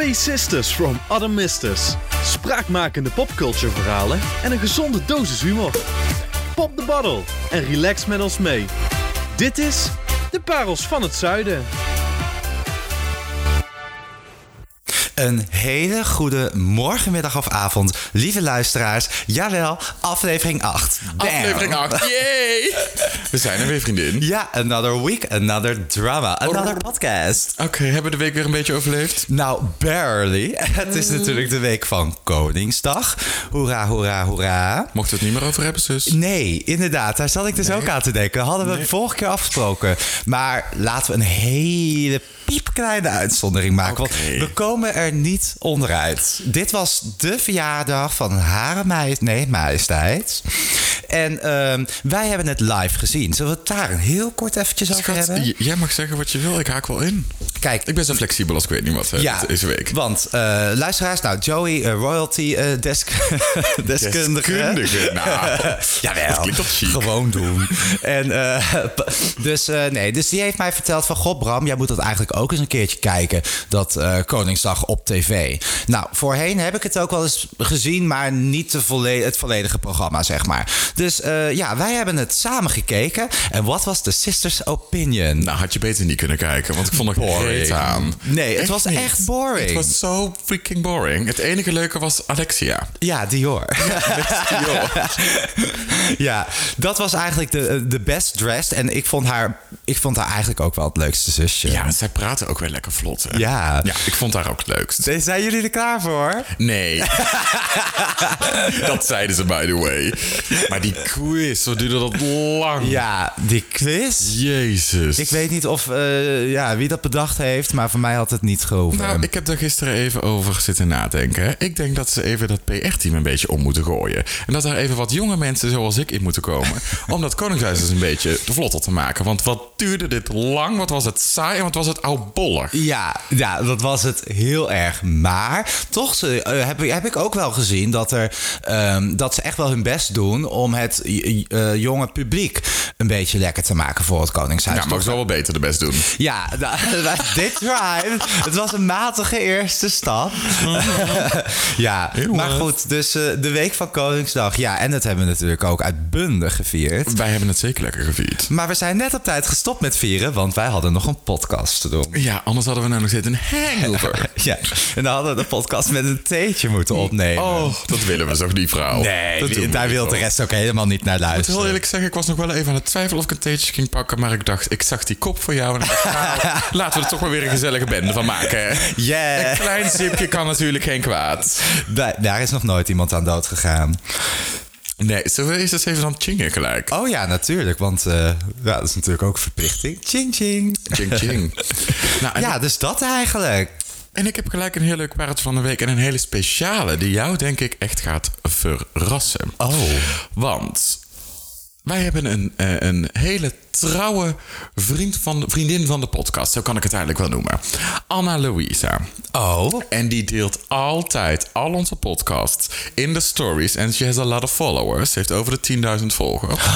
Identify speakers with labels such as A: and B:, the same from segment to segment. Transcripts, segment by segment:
A: Twee sisters from other misters. Spraakmakende popculture verhalen en een gezonde dosis humor. Pop the bottle en relax met ons mee. Dit is De Parels van het Zuiden.
B: Een hele goede morgen, middag of avond, lieve luisteraars. Jawel, aflevering 8. Bam.
C: Aflevering 8. Yay! We zijn er weer, vriendin.
B: Ja, another week, another drama, another podcast.
C: Oké, hebben we de week weer een beetje overleefd?
B: Nou, barely. Het is natuurlijk de week van Koningsdag. Hoera, hoera, hoera.
C: Mochten we het niet meer over hebben, zus?
B: Nee, inderdaad. Daar zat ik dus ook aan te denken. Hadden we vorige keer afgesproken. Maar laten we een hele piepkleine uitzondering maken. Want we komen er niet onderuit. Dit was de verjaardag van Hare Majesteit. Nee, Majesteit. En ehm, wij hebben het live gezien. Zullen we het daar een heel kort eventjes over
C: Schat,
B: hebben?
C: jij mag zeggen wat je wil. Ik haak wel in.
B: Kijk,
C: Ik ben zo flexibel als ik weet niet wat hè,
B: ja,
C: deze week.
B: want eh, luisteraars, nou Joey, eh, royalty eh, desk, deskundige.
C: Deskundige, nou.
B: Jawel,
C: Dat chic.
B: gewoon doen. En, eh, dus, eh, nee, dus die heeft mij verteld van... God Bram, jij moet dat eigenlijk ook eens een keertje kijken. Dat eh, Koningsdag op tv. Nou, voorheen heb ik het ook wel eens gezien... maar niet de volle- het volledige programma, zeg maar. Dus eh, ja, wij hebben het samen gekeken. En wat was de sisters opinion?
C: Nou, had je beter niet kunnen kijken, want ik vond het
B: Boring.
C: aan.
B: Nee, het was
C: niet.
B: echt boring.
C: Het was zo freaking boring. Het enige leuke was Alexia.
B: Ja, Dior.
C: Dior.
B: ja, dat was eigenlijk de, de best dressed. En ik vond, haar, ik vond haar eigenlijk ook wel het leukste zusje.
C: Ja, zij praten ook wel lekker vlot. Hè?
B: Ja.
C: Ja, ik vond haar ook het leukst.
B: Zijn jullie er klaar voor?
C: Nee. dat zeiden ze, by the way. Maar die quiz, wat duurde dat lang?
B: Ja, die quiz.
C: Jezus.
B: Ik weet niet of, eh, ja, wie dat bedacht heeft, maar voor mij had het niet gehoeven.
C: Nou, ik heb daar gisteren even over zitten nadenken. Ik denk dat ze even dat PR-team een beetje om moeten gooien. En dat daar even wat jonge mensen zoals ik in moeten komen. om dat Koningshuis eens een beetje vlotter te maken. Want wat duurde dit lang? Wat was het saai en wat was het oudbollig?
B: Ja, ja, dat was het heel erg. Maar toch ze, eh, heb, ik- heb ik ook wel gezien dat, er, ehm, dat ze echt wel hun best doen om het eh, jonge publiek een beetje lekker te maken voor het Koningshuis.
C: Ja, maar ik zal wel beter de best doen.
B: Ja, nou, dit try. Het was een matige eerste stap. ja, maar goed, dus eh, de week van Koningsdag. Ja, en dat hebben we natuurlijk ook uitbundig gevierd.
C: Wij hebben het zeker lekker gevierd.
B: Maar we zijn net op tijd gestopt met vieren, want wij hadden nog een podcast te doen.
C: Ja, anders hadden we nou nog steeds een hangover.
B: Ja, en dan hadden we de podcast met een theetje moeten opnemen.
C: Oh, dat willen we toch niet, vrouw?
B: nee,
C: dat
B: daar wil de rest ook helemaal niet naar
C: Ik moet
B: luisteren.
C: heel eerlijk zeggen, ik was nog wel even aan het twijfelen of ik een theetje ging pakken. Maar ik dacht, ik zag die kop voor jou en dacht, nou, laten we er toch maar weer een gezellige bende van maken.
B: Yeah.
C: Een klein zipje kan natuurlijk geen kwaad.
B: Daar, daar is nog nooit iemand aan dood gegaan.
C: Nee, zullen we eerst eens even het chingen gelijk?
B: Oh ja, natuurlijk, want eh, ja, dat is natuurlijk ook verplichting. Ching ching.
C: Ching ching. Nou,
B: Ja, dus dat eigenlijk.
C: en ik heb gelijk een heel leuk paardje van de week. En een hele speciale die jou denk ik echt gaat verrassen.
B: Oh.
C: Want wij hebben een, eh, een hele trouwe vriend van, vriendin van de podcast. Zo kan ik het eigenlijk wel noemen. Anna Louisa.
B: Oh.
C: En die deelt altijd al onze podcasts in de stories. En she has a lot of followers. Ze heeft over de 10.000 volgers.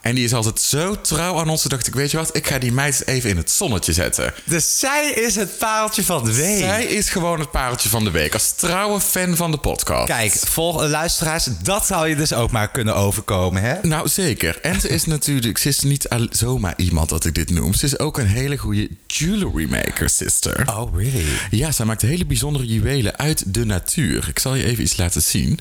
C: En die is altijd zo trouw aan ons. Toen dacht ik, weet je wat? Ik ga die meid even in het zonnetje zetten.
B: Dus zij is het paaltje van de week.
C: Zij is gewoon het pareltje van de week. Als trouwe fan van de podcast.
B: Kijk, vol, eh, luisteraars, dat zou je dus ook maar kunnen overkomen, hè?
C: Nou, zeker. En ze is natuurlijk... Ze is niet zomaar iemand dat ik dit noem. Ze is ook een hele goede jewelry maker, sister.
B: Oh, really?
C: Ja, zij maakt hele bijzondere juwelen uit de natuur. Ik zal je even iets laten zien.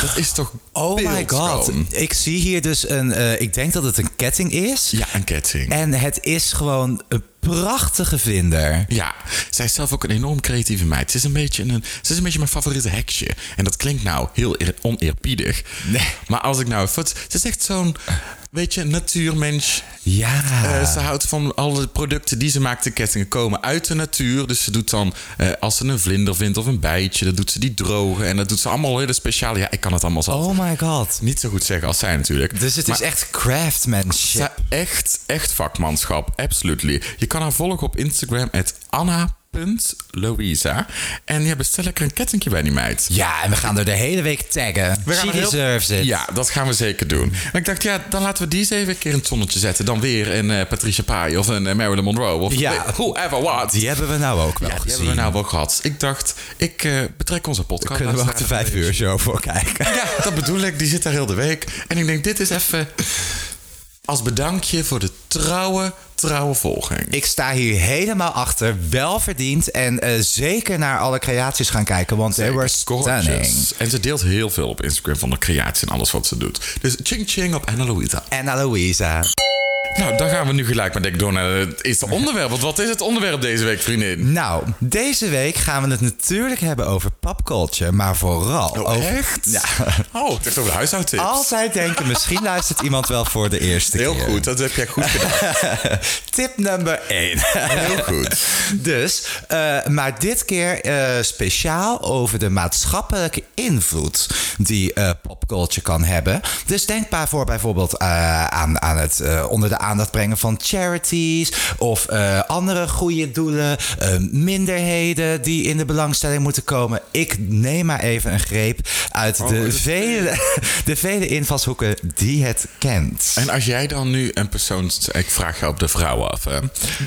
C: Dat is toch
B: Oh my god. Ik zie hier dus een, eh, ik denk dat het een ketting is.
C: Ja, een ketting.
B: En het is gewoon een prachtige vinder.
C: Ja, zij is zelf ook een enorm creatieve meid. Ze is een beetje, een, ze is een beetje mijn favoriete heksje. En dat klinkt nou heel eer- oneerbiedig.
B: Nee.
C: Maar als ik nou. Ze is echt zo'n, weet je, natuurmens.
B: Ja.
C: Eh, ze houdt van alle producten die ze maakt. De kettingen komen uit de natuur. Dus ze doet dan, eh, als ze een vlinder vindt of een bijtje... dan doet ze die drogen. En dat doet ze allemaal hele speciale... Ja, ik kan het allemaal zelf
B: oh my god.
C: niet zo goed zeggen als zij natuurlijk.
B: Dus het
C: Maar
B: is echt craftsmanship.
C: echt, echt vakmanschap. Absolutely. Je kan haar volgen op Instagram, at j.louisa. En die hebben stel lekker een kettingje bij die meid.
B: Ja, en we gaan er de hele week taggen.
C: We gaan
B: She
C: heel-
B: deserves it.
C: Ja, dat gaan we zeker doen. En ik dacht, ja, dan laten we die eens even een keer in het zonnetje zetten. Dan weer een eh, Patricia Pai of een eh, Marilyn Monroe. Of
B: Ja.
C: whoever what.
B: Die hebben we nou ook wel
C: Ja, die
B: gezien.
C: hebben we nou wel gehad. Ik dacht, ik eh, betrek onze podcast.
B: Kunnen we ook de vijf uur show voor kijken.
C: Ja, dat bedoel ik. Die zit daar heel de week. En ik denk, dit is even als bedankje voor de trouwe, trouwe volging.
B: Ik sta hier helemaal achter. Wel verdiend. En eh, zeker naar alle creaties gaan kijken. Want they were stunning.
C: En ze deelt heel veel op Instagram van de creatie en alles wat ze doet. Dus ching ching op Anna Louisa.
B: Anna Louisa.
C: Nou, dan gaan we nu gelijk maar denk door naar het eerste onderwerp. Want wat is het onderwerp deze week, vriendin?
B: Nou, deze week gaan we het natuurlijk hebben over popculture. Maar vooral
C: Oh,
B: over...
C: echt?
B: Ja.
C: Oh, het heeft over de huishoudtips.
B: Altijd denken, misschien luistert iemand wel voor de eerste
C: Heel
B: keer.
C: goed, dat heb jij goed gedaan.
B: Tip nummer 1.
C: Heel goed.
B: Dus, eh, maar dit keer eh, speciaal over de maatschappelijke invloed die eh, popculture kan hebben. Dus denk maar voor bijvoorbeeld aan, aan het onder de aandacht brengen van charities of eh, andere goede doelen, eh, minderheden die in de belangstelling moeten komen. Ik neem maar even een greep uit
C: Oh,
B: de, vele, de vele invalshoeken die het kent.
C: En als jij dan nu een persoon... Ik vraag je op de vrouw af, hè?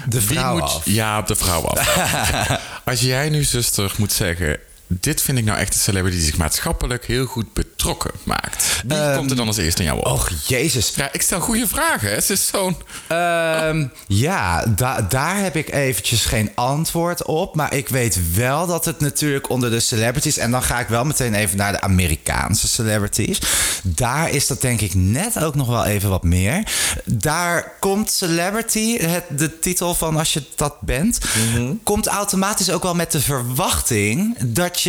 B: De vrouw
C: moet,
B: af.
C: Ja, op de vrouw af. als jij nu, zuster, moet zeggen... Dit vind ik nou echt een celebrity die zich maatschappelijk heel goed betrokken maakt. Wie komt er dan als eerste in jouw oog?
B: Och, jezus.
C: Ja, ik stel goede vragen. hè. Het is zo'n...
B: Ehm, ja, da- daar heb ik eventjes geen antwoord op. Maar ik weet wel dat het natuurlijk onder de celebrities... en dan ga ik wel meteen even naar de Amerikaanse celebrities. Daar is dat denk ik net ook nog wel even wat meer. Daar komt celebrity, het, de titel van als je dat bent... komt automatisch ook wel met de verwachting dat je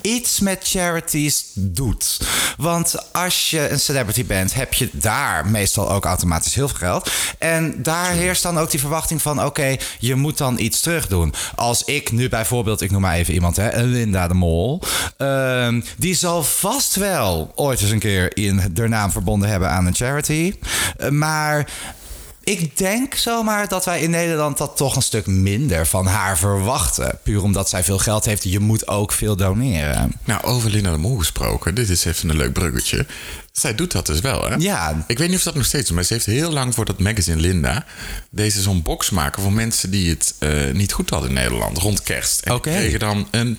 B: iets met charities doet. Want als je een celebrity bent, heb je daar meestal ook automatisch heel veel geld. En daar heerst dan ook die verwachting van: oké, je moet dan iets terug doen. Als ik nu bijvoorbeeld, ik noem maar even iemand, hè, Linda de Mol. ehm, die zal vast wel ooit eens een keer in haar naam verbonden hebben aan een charity. Eh, maar. Ik denk zomaar dat wij in Nederland dat toch een stuk minder van haar verwachten. Puur omdat zij veel geld heeft. Je moet ook veel doneren.
C: Nou, over Linda de Mol gesproken. Dit is even een leuk bruggetje. Zij doet dat dus wel, hè?
B: Ja.
C: Ik weet niet of dat nog steeds is, maar ze heeft heel lang voor dat magazine Linda... deze zo'n box maken voor mensen die het eh, niet goed hadden in Nederland. Rond kerst. En kregen dan een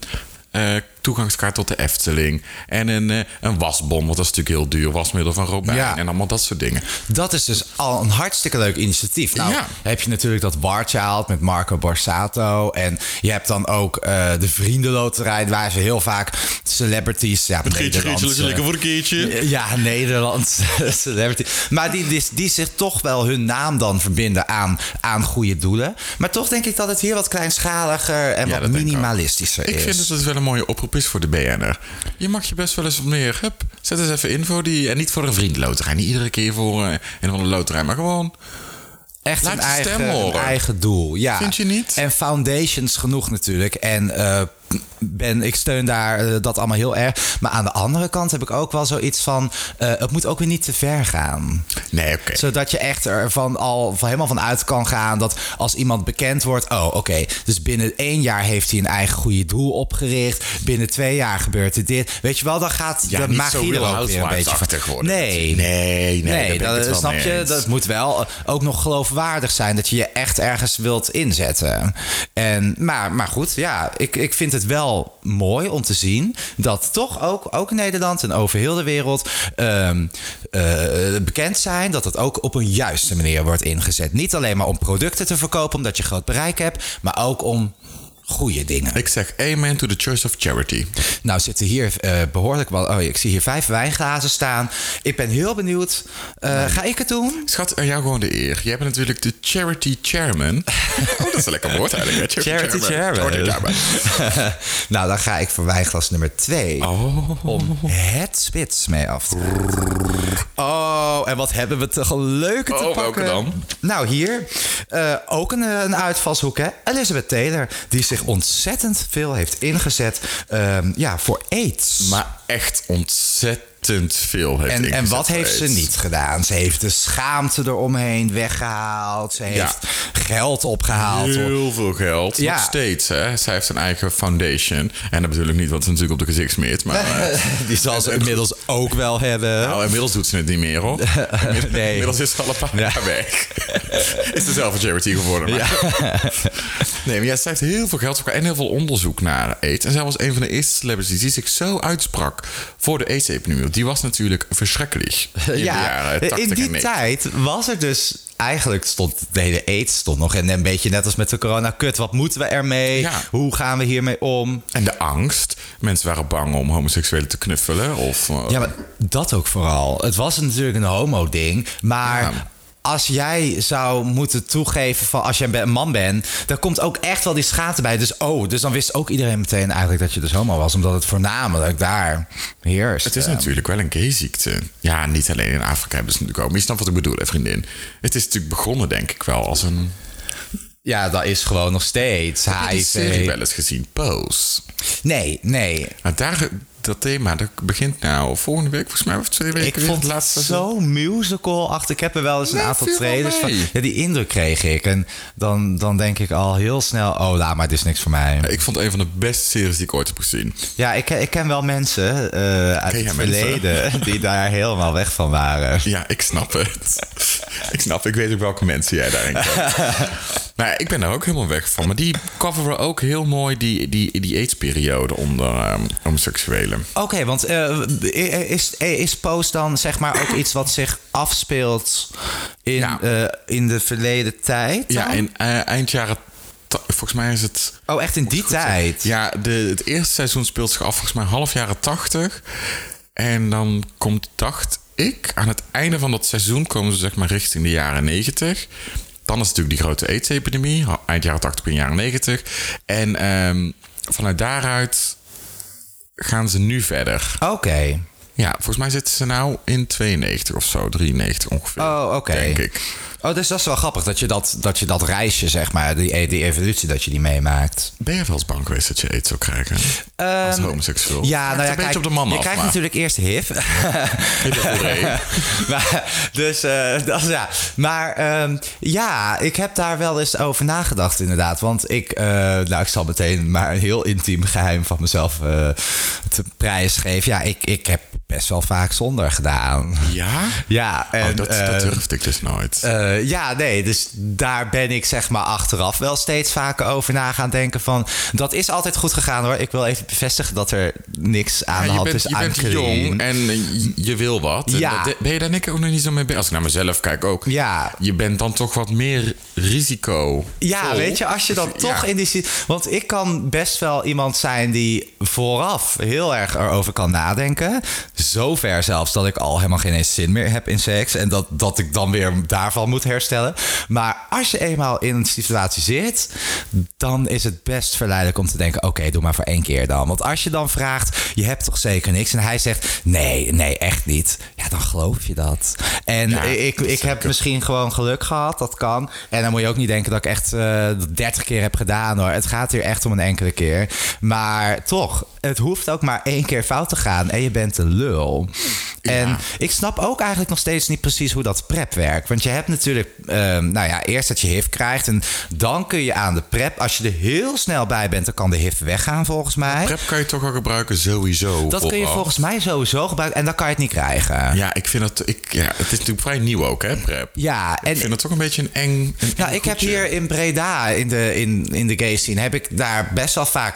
C: eh, toegangskaart tot de Efteling. En een, eh, een wasbon, want dat is natuurlijk heel duur. Wasmiddel van Robijn
B: Ja.
C: en allemaal dat soort dingen.
B: Dat is dus al een hartstikke leuk initiatief. Nou,
C: Ja.
B: heb je natuurlijk dat War Child met Marco Borsato. En je hebt dan ook eh, de Vriendenloterij, waar ze heel vaak celebrities... Ja, Nederlandse-
C: voor een keertje.
B: Ja, Nederlandse celebrity. Maar die, die, die zich toch wel hun naam dan verbinden aan, aan goede doelen. Maar toch denk ik dat het hier wat kleinschaliger en
C: Ja,
B: wat
C: ik
B: minimalistischer
C: Ik
B: is.
C: vind dat het wel een mooie oproep is voor de BN'er. Je mag je best wel eens wat meer... Hup, zet eens even in voor die... En niet voor een vriendenloterij. Niet iedere keer voor een van de loterij. Maar gewoon...
B: Echt
C: Laat
B: een eigen, een eigen doel. Ja.
C: Vind je niet?
B: En foundations genoeg natuurlijk. En eh, ben, ik steun daar eh, dat allemaal heel erg. Maar aan de andere kant heb ik ook wel zoiets van... eh, het moet ook weer niet te ver gaan.
C: Nee, oké.
B: Zodat je echt al van helemaal van uit kan gaan dat als iemand bekend wordt, oh oké, dus binnen één jaar heeft hij een eigen goede doel opgericht. Binnen twee jaar gebeurt er dit. Weet je wel, dan gaat
C: Ja,
B: de magie er ook weer een beetje van.
C: worden.
B: Nee,
C: Nee, nee, ik
B: dat,
C: wel
B: snap je? Dat moet wel ook nog geloofwaardig zijn dat je je echt ergens wilt inzetten. En, maar, maar goed, ja, ik, ik vind het wel mooi om te zien dat toch ook, ook Nederland en over heel de wereld ehm, eh, bekend zijn dat het ook op een juiste manier wordt ingezet. Niet alleen maar om producten te verkopen omdat je groot bereik hebt, maar ook om goede dingen.
C: Ik zeg amen to the choice of charity.
B: Nou zitten hier eh, behoorlijk wel. Oh, ik zie hier vijf wijnglazen staan. Ik ben heel benieuwd. Eh, Ga ik het doen?
C: Schat, aan jou gewoon de eer. Jij bent natuurlijk de charity chairman. Oh, dat is een lekker woord eigenlijk. Hè?
B: Charity chairman.
C: Charity chairman.
B: nou, dan ga ik voor wijnglas nummer twee.
C: Oh.
B: Om het spits mee af te. Oh, en wat hebben we toch een leuke te
C: Oh, welke
B: pakken.
C: dan?
B: Nou, hier eh, ook een, een uitvalshoek, hè? Elizabeth Taylor, die zich ontzettend veel heeft ingezet ehm, ja, voor AIDS.
C: Maar echt ontzettend veel heeft
B: En, en wat heeft ze niet gedaan? Ze heeft de schaamte eromheen weggehaald. Ze heeft
C: Ja.
B: Geld opgehaald.
C: Heel veel geld.
B: Ja.
C: Nog steeds, hè. Zij heeft een eigen foundation. En dat bedoel ik niet wat ze natuurlijk op de gezicht smeert. Maar eh,
B: Die zal ze inmiddels ook wel hebben.
C: nou, inmiddels doet ze het niet meer, hoor.
B: nee.
C: Inmiddels is ze al een paar jaar weg. is er zelf een charity geworden. nee, maar ja, zij heeft heel veel geld opgehaald en heel veel onderzoek naar AIDS. En zij was een van de eerste celebrities die zich zo uitsprak voor de AIDS-epidemie. Die was natuurlijk verschrikkelijk in de jaren 80
B: in die
C: 90.
B: tijd was er dus... Eigenlijk stond de hele aids stond nog. En een beetje net als met de corona. Kut, wat moeten we ermee?
C: Ja.
B: Hoe gaan we hiermee om?
C: En de angst. Mensen waren bang om homoseksuelen te knuffelen. Of, eh,
B: Ja, maar dat ook vooral. Het was natuurlijk een homo-ding. Maar
C: Ja.
B: Als jij zou moeten toegeven van als jij een man bent, dan komt ook echt wel die schaamte bij. Dus oh, dus dan wist ook iedereen meteen eigenlijk dat je dus homo was, omdat het voornamelijk daar heerst.
C: Het is natuurlijk wel een gayziekte. Ja, niet alleen in Afrika hebben ze het natuurlijk ook. Maar je snapt wat ik bedoel, hè, vriendin. Het is natuurlijk begonnen, denk ik wel, als een...
B: Ja, dat is gewoon nog steeds
C: Heb je die serie
B: HIV.
C: wel eens gezien, Pose.
B: Nee, nee.
C: Maar daar, dat thema dat begint nou volgende week, volgens mij, of twee weken
B: Ik
C: weer
B: vond
C: het laatste
B: zo musical achter. Ik heb er wel eens een
C: Nee,
B: aantal trailers van. Ja, die indruk kreeg ik. En dan, dan denk ik al heel snel: oh, laat maar, dit is niks voor mij.
C: Ik vond het een van de beste series die ik ooit heb gezien.
B: Ja, ik, ik ken wel mensen eh, uit het
C: mensen?
B: verleden die daar helemaal weg van waren.
C: Ja, ik snap het. ik snap, ik weet ook welke mensen jij daarin kent. ja, ik ben daar ook helemaal weg van. Maar die coveren ook heel mooi die, die, die AIDS-periode onder ehm, homoseksuelen.
B: Oké, want eh, is, is Post dan zeg maar ook iets wat zich afspeelt in,
C: Ja.
B: eh, in de verleden tijd?
C: Ja, in eh, eind jaren... Volgens mij is het...
B: Oh, echt in die tijd?
C: Ja, de, het eerste seizoen speelt zich af volgens mij half jaren tachtig. En dan komt, dacht ik, aan het einde van dat seizoen komen ze zeg maar richting de jaren negentig. Dan is natuurlijk die grote AIDS-epidemie, eind jaren 80, begin jaren 90. En ehm, vanuit daaruit gaan ze nu verder.
B: Oké.
C: Ja, volgens mij zitten ze nou in 92 of zo, 93 ongeveer.
B: Oh, oké.
C: Denk ik.
B: Oh, dus dat is wel grappig dat je dat, dat, je dat reisje, zeg maar, die, die evolutie, dat je die meemaakt.
C: Ben je wel eens bang geweest dat je aids zou krijgen? als homoseksueel?
B: Ehm, Ja, nou ja,
C: een
B: kijk,
C: op de man
B: je
C: af,
B: krijgt
C: maar-
B: natuurlijk eerst HIV. Maar, dus, eh, dat, ja. maar ehm, ja, ik heb daar wel eens over nagedacht inderdaad. Want ik, eh, nou, ik zal meteen maar een heel intiem geheim van mezelf eh te prijs geven. Ja, ik, ik heb best wel vaak zonder gedaan.
C: Ja?
B: Ja, en,
C: oh, dat, dat
B: eh,
C: durfde ik dus nooit.
B: Eh, ja, nee, dus daar ben ik zeg maar achteraf wel steeds vaker over na gaan denken van... dat is altijd goed gegaan hoor. Ik wil even bevestigen dat er niks aan
C: Ja,
B: de hand
C: bent,
B: is
C: je
B: aan
C: bent jong en je, wil wat.
B: Ja.
C: ben je daar ik ook nog niet zo mee bezig? Als ik naar mezelf kijk ook.
B: Ja.
C: Je bent dan toch wat meer risico.
B: Ja,
C: vol.
B: weet je, als je dan
C: Ja.
B: toch in die... Want ik kan best wel iemand zijn die vooraf heel erg erover kan nadenken. Zover zelfs dat ik al helemaal geen eens zin meer heb in seks. En dat, dat ik dan weer daarvan moet herstellen. Maar als je eenmaal in een situatie zit... dan is het best verleidelijk om te denken... oké, doe maar voor één keer dan. Want als je dan vraagt, je hebt toch zeker niks? En hij zegt, nee, nee, echt niet. Ja, dan geloof je dat. En
C: Ja,
B: ik, ik heb misschien gewoon geluk gehad, dat kan. En dan moet je ook niet denken dat ik echt eh 30 keer heb gedaan hoor. Het gaat hier echt om een enkele keer. Maar toch, het hoeft ook maar één keer fout te gaan en je bent een lul. En ik snap ook eigenlijk nog steeds niet precies hoe dat prep werkt. Want je hebt natuurlijk, ehm, nou ja, eerst dat je HIV krijgt. En dan kun je aan de prep, als je er heel snel bij bent, dan kan de HIV weggaan volgens mij.
C: Prep kan je toch al gebruiken sowieso.
B: dat kun je volgens mij sowieso gebruiken en dan kan je het niet krijgen.
C: Ja, ik vind het... Ik, ja, het is natuurlijk vrij nieuw ook, hè, prep.
B: Ja, en
C: Ik vind het toch een beetje een eng... Een
B: Nou,
C: eng
B: ik heb hier in Breda, in de, in, in de gay scene, heb ik daar best wel vaak,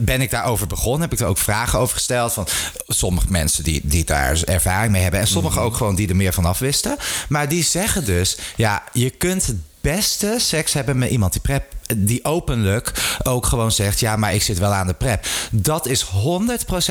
B: ben ik daarover begonnen. Heb ik er ook vragen over gesteld van sommige mensen die, die daar ervaring mee hebben. En sommigen ook gewoon die er meer van af wisten. Maar die zeggen dus, ja, je kunt het beste seks hebben met iemand die prep die openlijk ook gewoon zegt: Ja, maar ik zit wel aan de prep. Dat is 100%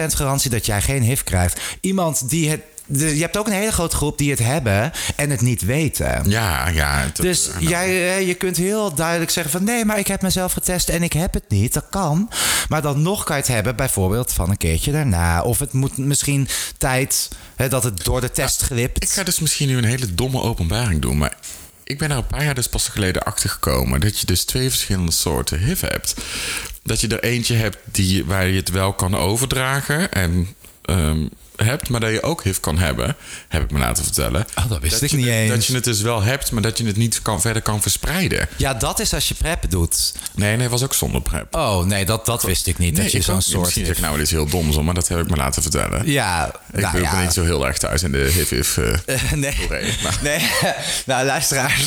B: garantie dat jij geen HIV krijgt. Iemand die het. De- je hebt ook een hele grote groep die het hebben en het niet weten.
C: Ja, ja.
B: Dus
C: nou,
B: jij, eh, je kunt heel duidelijk zeggen van nee, maar ik heb mezelf getest en ik heb het niet. Dat kan. Maar dan nog kan je het hebben bijvoorbeeld van een keertje daarna. Of het moet misschien tijd hè, dat het door de test glipt.
C: Ik ga dus misschien nu een hele domme openbaring doen, maar ik ben er een paar jaar dus pas geleden achter gekomen dat je dus twee verschillende soorten HIV hebt. Dat je er eentje hebt die, waar je het wel kan overdragen en ehm, hebt, maar dat je ook HIV kan hebben, heb ik me laten vertellen.
B: Oh, dat wist ik
C: je
B: niet
C: het-
B: eens.
C: Dat je het dus wel hebt, maar dat je het niet kan, verder kan verspreiden.
B: Ja, dat is als je prep doet.
C: Nee, nee, was ook zonder PrEP.
B: Oh, nee, dat, dat wist ik niet.
C: nee,
B: dat je zo'n soort...
C: Misschien zeg ik nou iets heel doms, hoor, maar dat heb ik me laten vertellen.
B: Ja,
C: ik
B: nou
C: ben
B: ja.
C: niet zo heel erg thuis in de HIV. eh
B: nee.
C: Maar-
B: nee, nou luisteraars.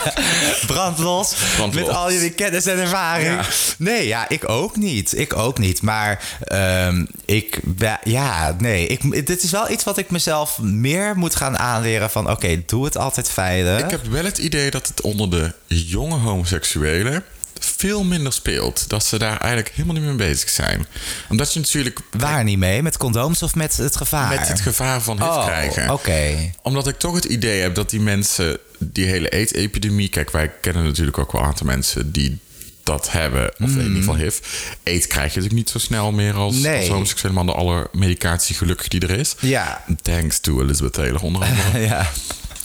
B: Brand los.
C: Brand
B: met al jullie kennis en ervaring.
C: Ja.
B: Nee, ja, ik ook niet. Ik ook niet. Maar ehm, ik, ja, nee. Ik, dit is wel iets wat ik mezelf meer moet gaan aanleren van... Oké, doe het altijd veilig.
C: Ik heb wel het idee dat het onder de jonge homoseksuelen veel minder speelt. Dat ze daar eigenlijk helemaal niet mee bezig zijn. Omdat je natuurlijk
B: Waar niet mee? Met condooms of met het gevaar?
C: met het gevaar van HIV
B: oh,
C: krijgen.
B: oké.
C: Omdat ik toch het idee heb dat die mensen, die hele AIDS-epidemie... Kijk, wij kennen natuurlijk ook wel een aantal mensen die dat hebben. Of in ieder geval HIV. AIDS krijg je natuurlijk niet zo snel meer als,
B: Nee.
C: als homoseksuele man... door alle medicatie gelukkig die er is.
B: Ja.
C: Thanks to Elizabeth Taylor onder andere.
B: ja.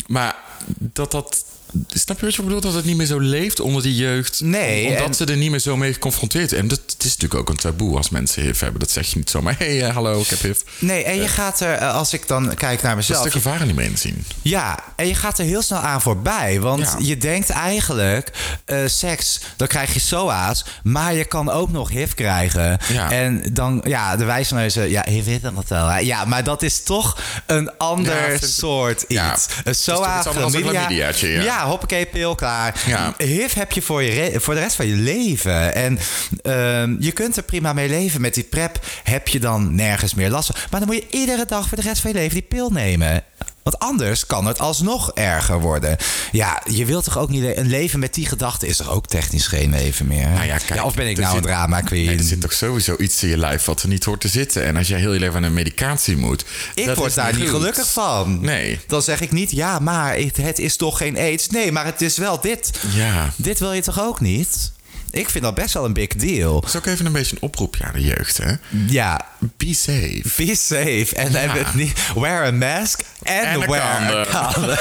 C: Maar dat dat. Snap je wat je bedoelt? Dat het niet meer zo leeft onder die jeugd.
B: Nee,
C: Omdat
B: en-
C: ze er niet meer zo mee geconfronteerd zijn. En dat het is natuurlijk ook een taboe als mensen HIV hebben. Dat zeg je niet zomaar. Hé, hey, eh, hallo, ik heb HIV.
B: Nee, en je gaat er, eh, als ik dan kijk naar
C: Dat
B: mezelf...
C: is de gevaren niet meer inzien.
B: Ja, en je gaat er heel snel aan voorbij. Want
C: Ja.
B: je denkt eigenlijk, eh, seks, dan krijg je SOA's. Maar je kan ook nog HIV krijgen.
C: Ja.
B: En dan, ja, de wijsneuzen, ja, HIV is dat wel. hè. Ja, maar dat is toch een ander
C: Ja,
B: soort iets.
C: Ja,
B: Een
C: het is toch
B: SOA,
C: een
B: chlamydia.
C: ja.
B: Ja, hoppakee, pil, klaar.
C: Ja.
B: HIV heb je voor, je voor de rest van je leven. En ehm, je kunt er prima mee leven. Met die prep heb je dan nergens meer last van. Maar dan moet je iedere dag voor de rest van je leven die pil nemen. Want anders kan het alsnog erger worden. Ja, je wilt toch ook niet le- een leven met die gedachte is er ook technisch geen leven meer.
C: Nou ja, kijk,
B: of ben ik nou
C: zit-
B: een drama queen?
C: Nee, er zit toch sowieso iets in je lijf wat er niet hoort te zitten. En als jij heel je leven aan een medicatie moet.
B: ik
C: dat
B: word daar niet
C: goed.
B: gelukkig van.
C: Nee.
B: Dan zeg ik niet, ja, maar het, het is toch geen aids. Nee, maar het is wel dit.
C: Ja.
B: Dit wil je toch ook niet? Ik vind dat best wel een big deal.
C: Dat is ook even een beetje een oproepje aan de jeugd, hè?
B: Ja,
C: Be safe.
B: be safe. En niet, wear a mask and,
C: En
B: wear a
C: condom.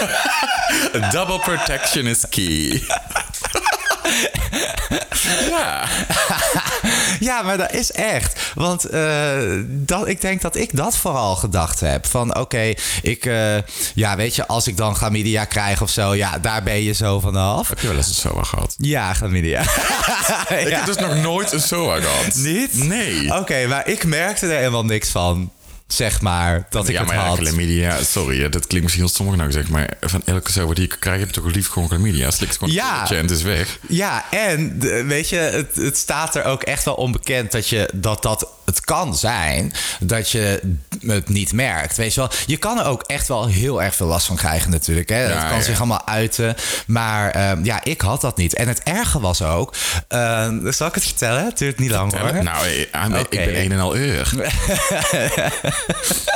C: Double protection is key. ja.
B: Ja, maar dat is echt. Want eh, dat, ik denk dat ik dat vooral gedacht heb. Van oké, ik... eh, ja, weet je, als ik dan chlamydia krijg of zo... Ja, daar ben je zo vanaf.
C: Heb je wel eens een SOA gehad?
B: Ja, chlamydia.
C: Ik
B: Ja.
C: heb dus nog nooit een SOA gehad.
B: Niet?
C: Nee.
B: Oké, maar ik merkte er helemaal niks van. Zeg maar, dat ik
C: ja,
B: het
C: maar ja,
B: had.
C: chlamydia, sorry, dat klinkt misschien heel stommig nou maar van elke SOA die ik krijg, heb ik toch liefst gewoon chlamydia. Slikt gewoon
B: Ja.
C: en het is weg.
B: Ja, en weet je, het, het staat er ook echt wel onbekend dat je dat dat het kan zijn dat je het niet merkt. Weet je wel, je kan er ook echt wel heel erg veel last van krijgen natuurlijk. Hè?
C: Ja,
B: het kan
C: ja.
B: zich allemaal uiten. Maar ehm, ja, ik had dat niet. En het erge was ook, ehm, zal ik het vertellen? Het duurt niet lang hoor.
C: Nou, ik ben een en al uur.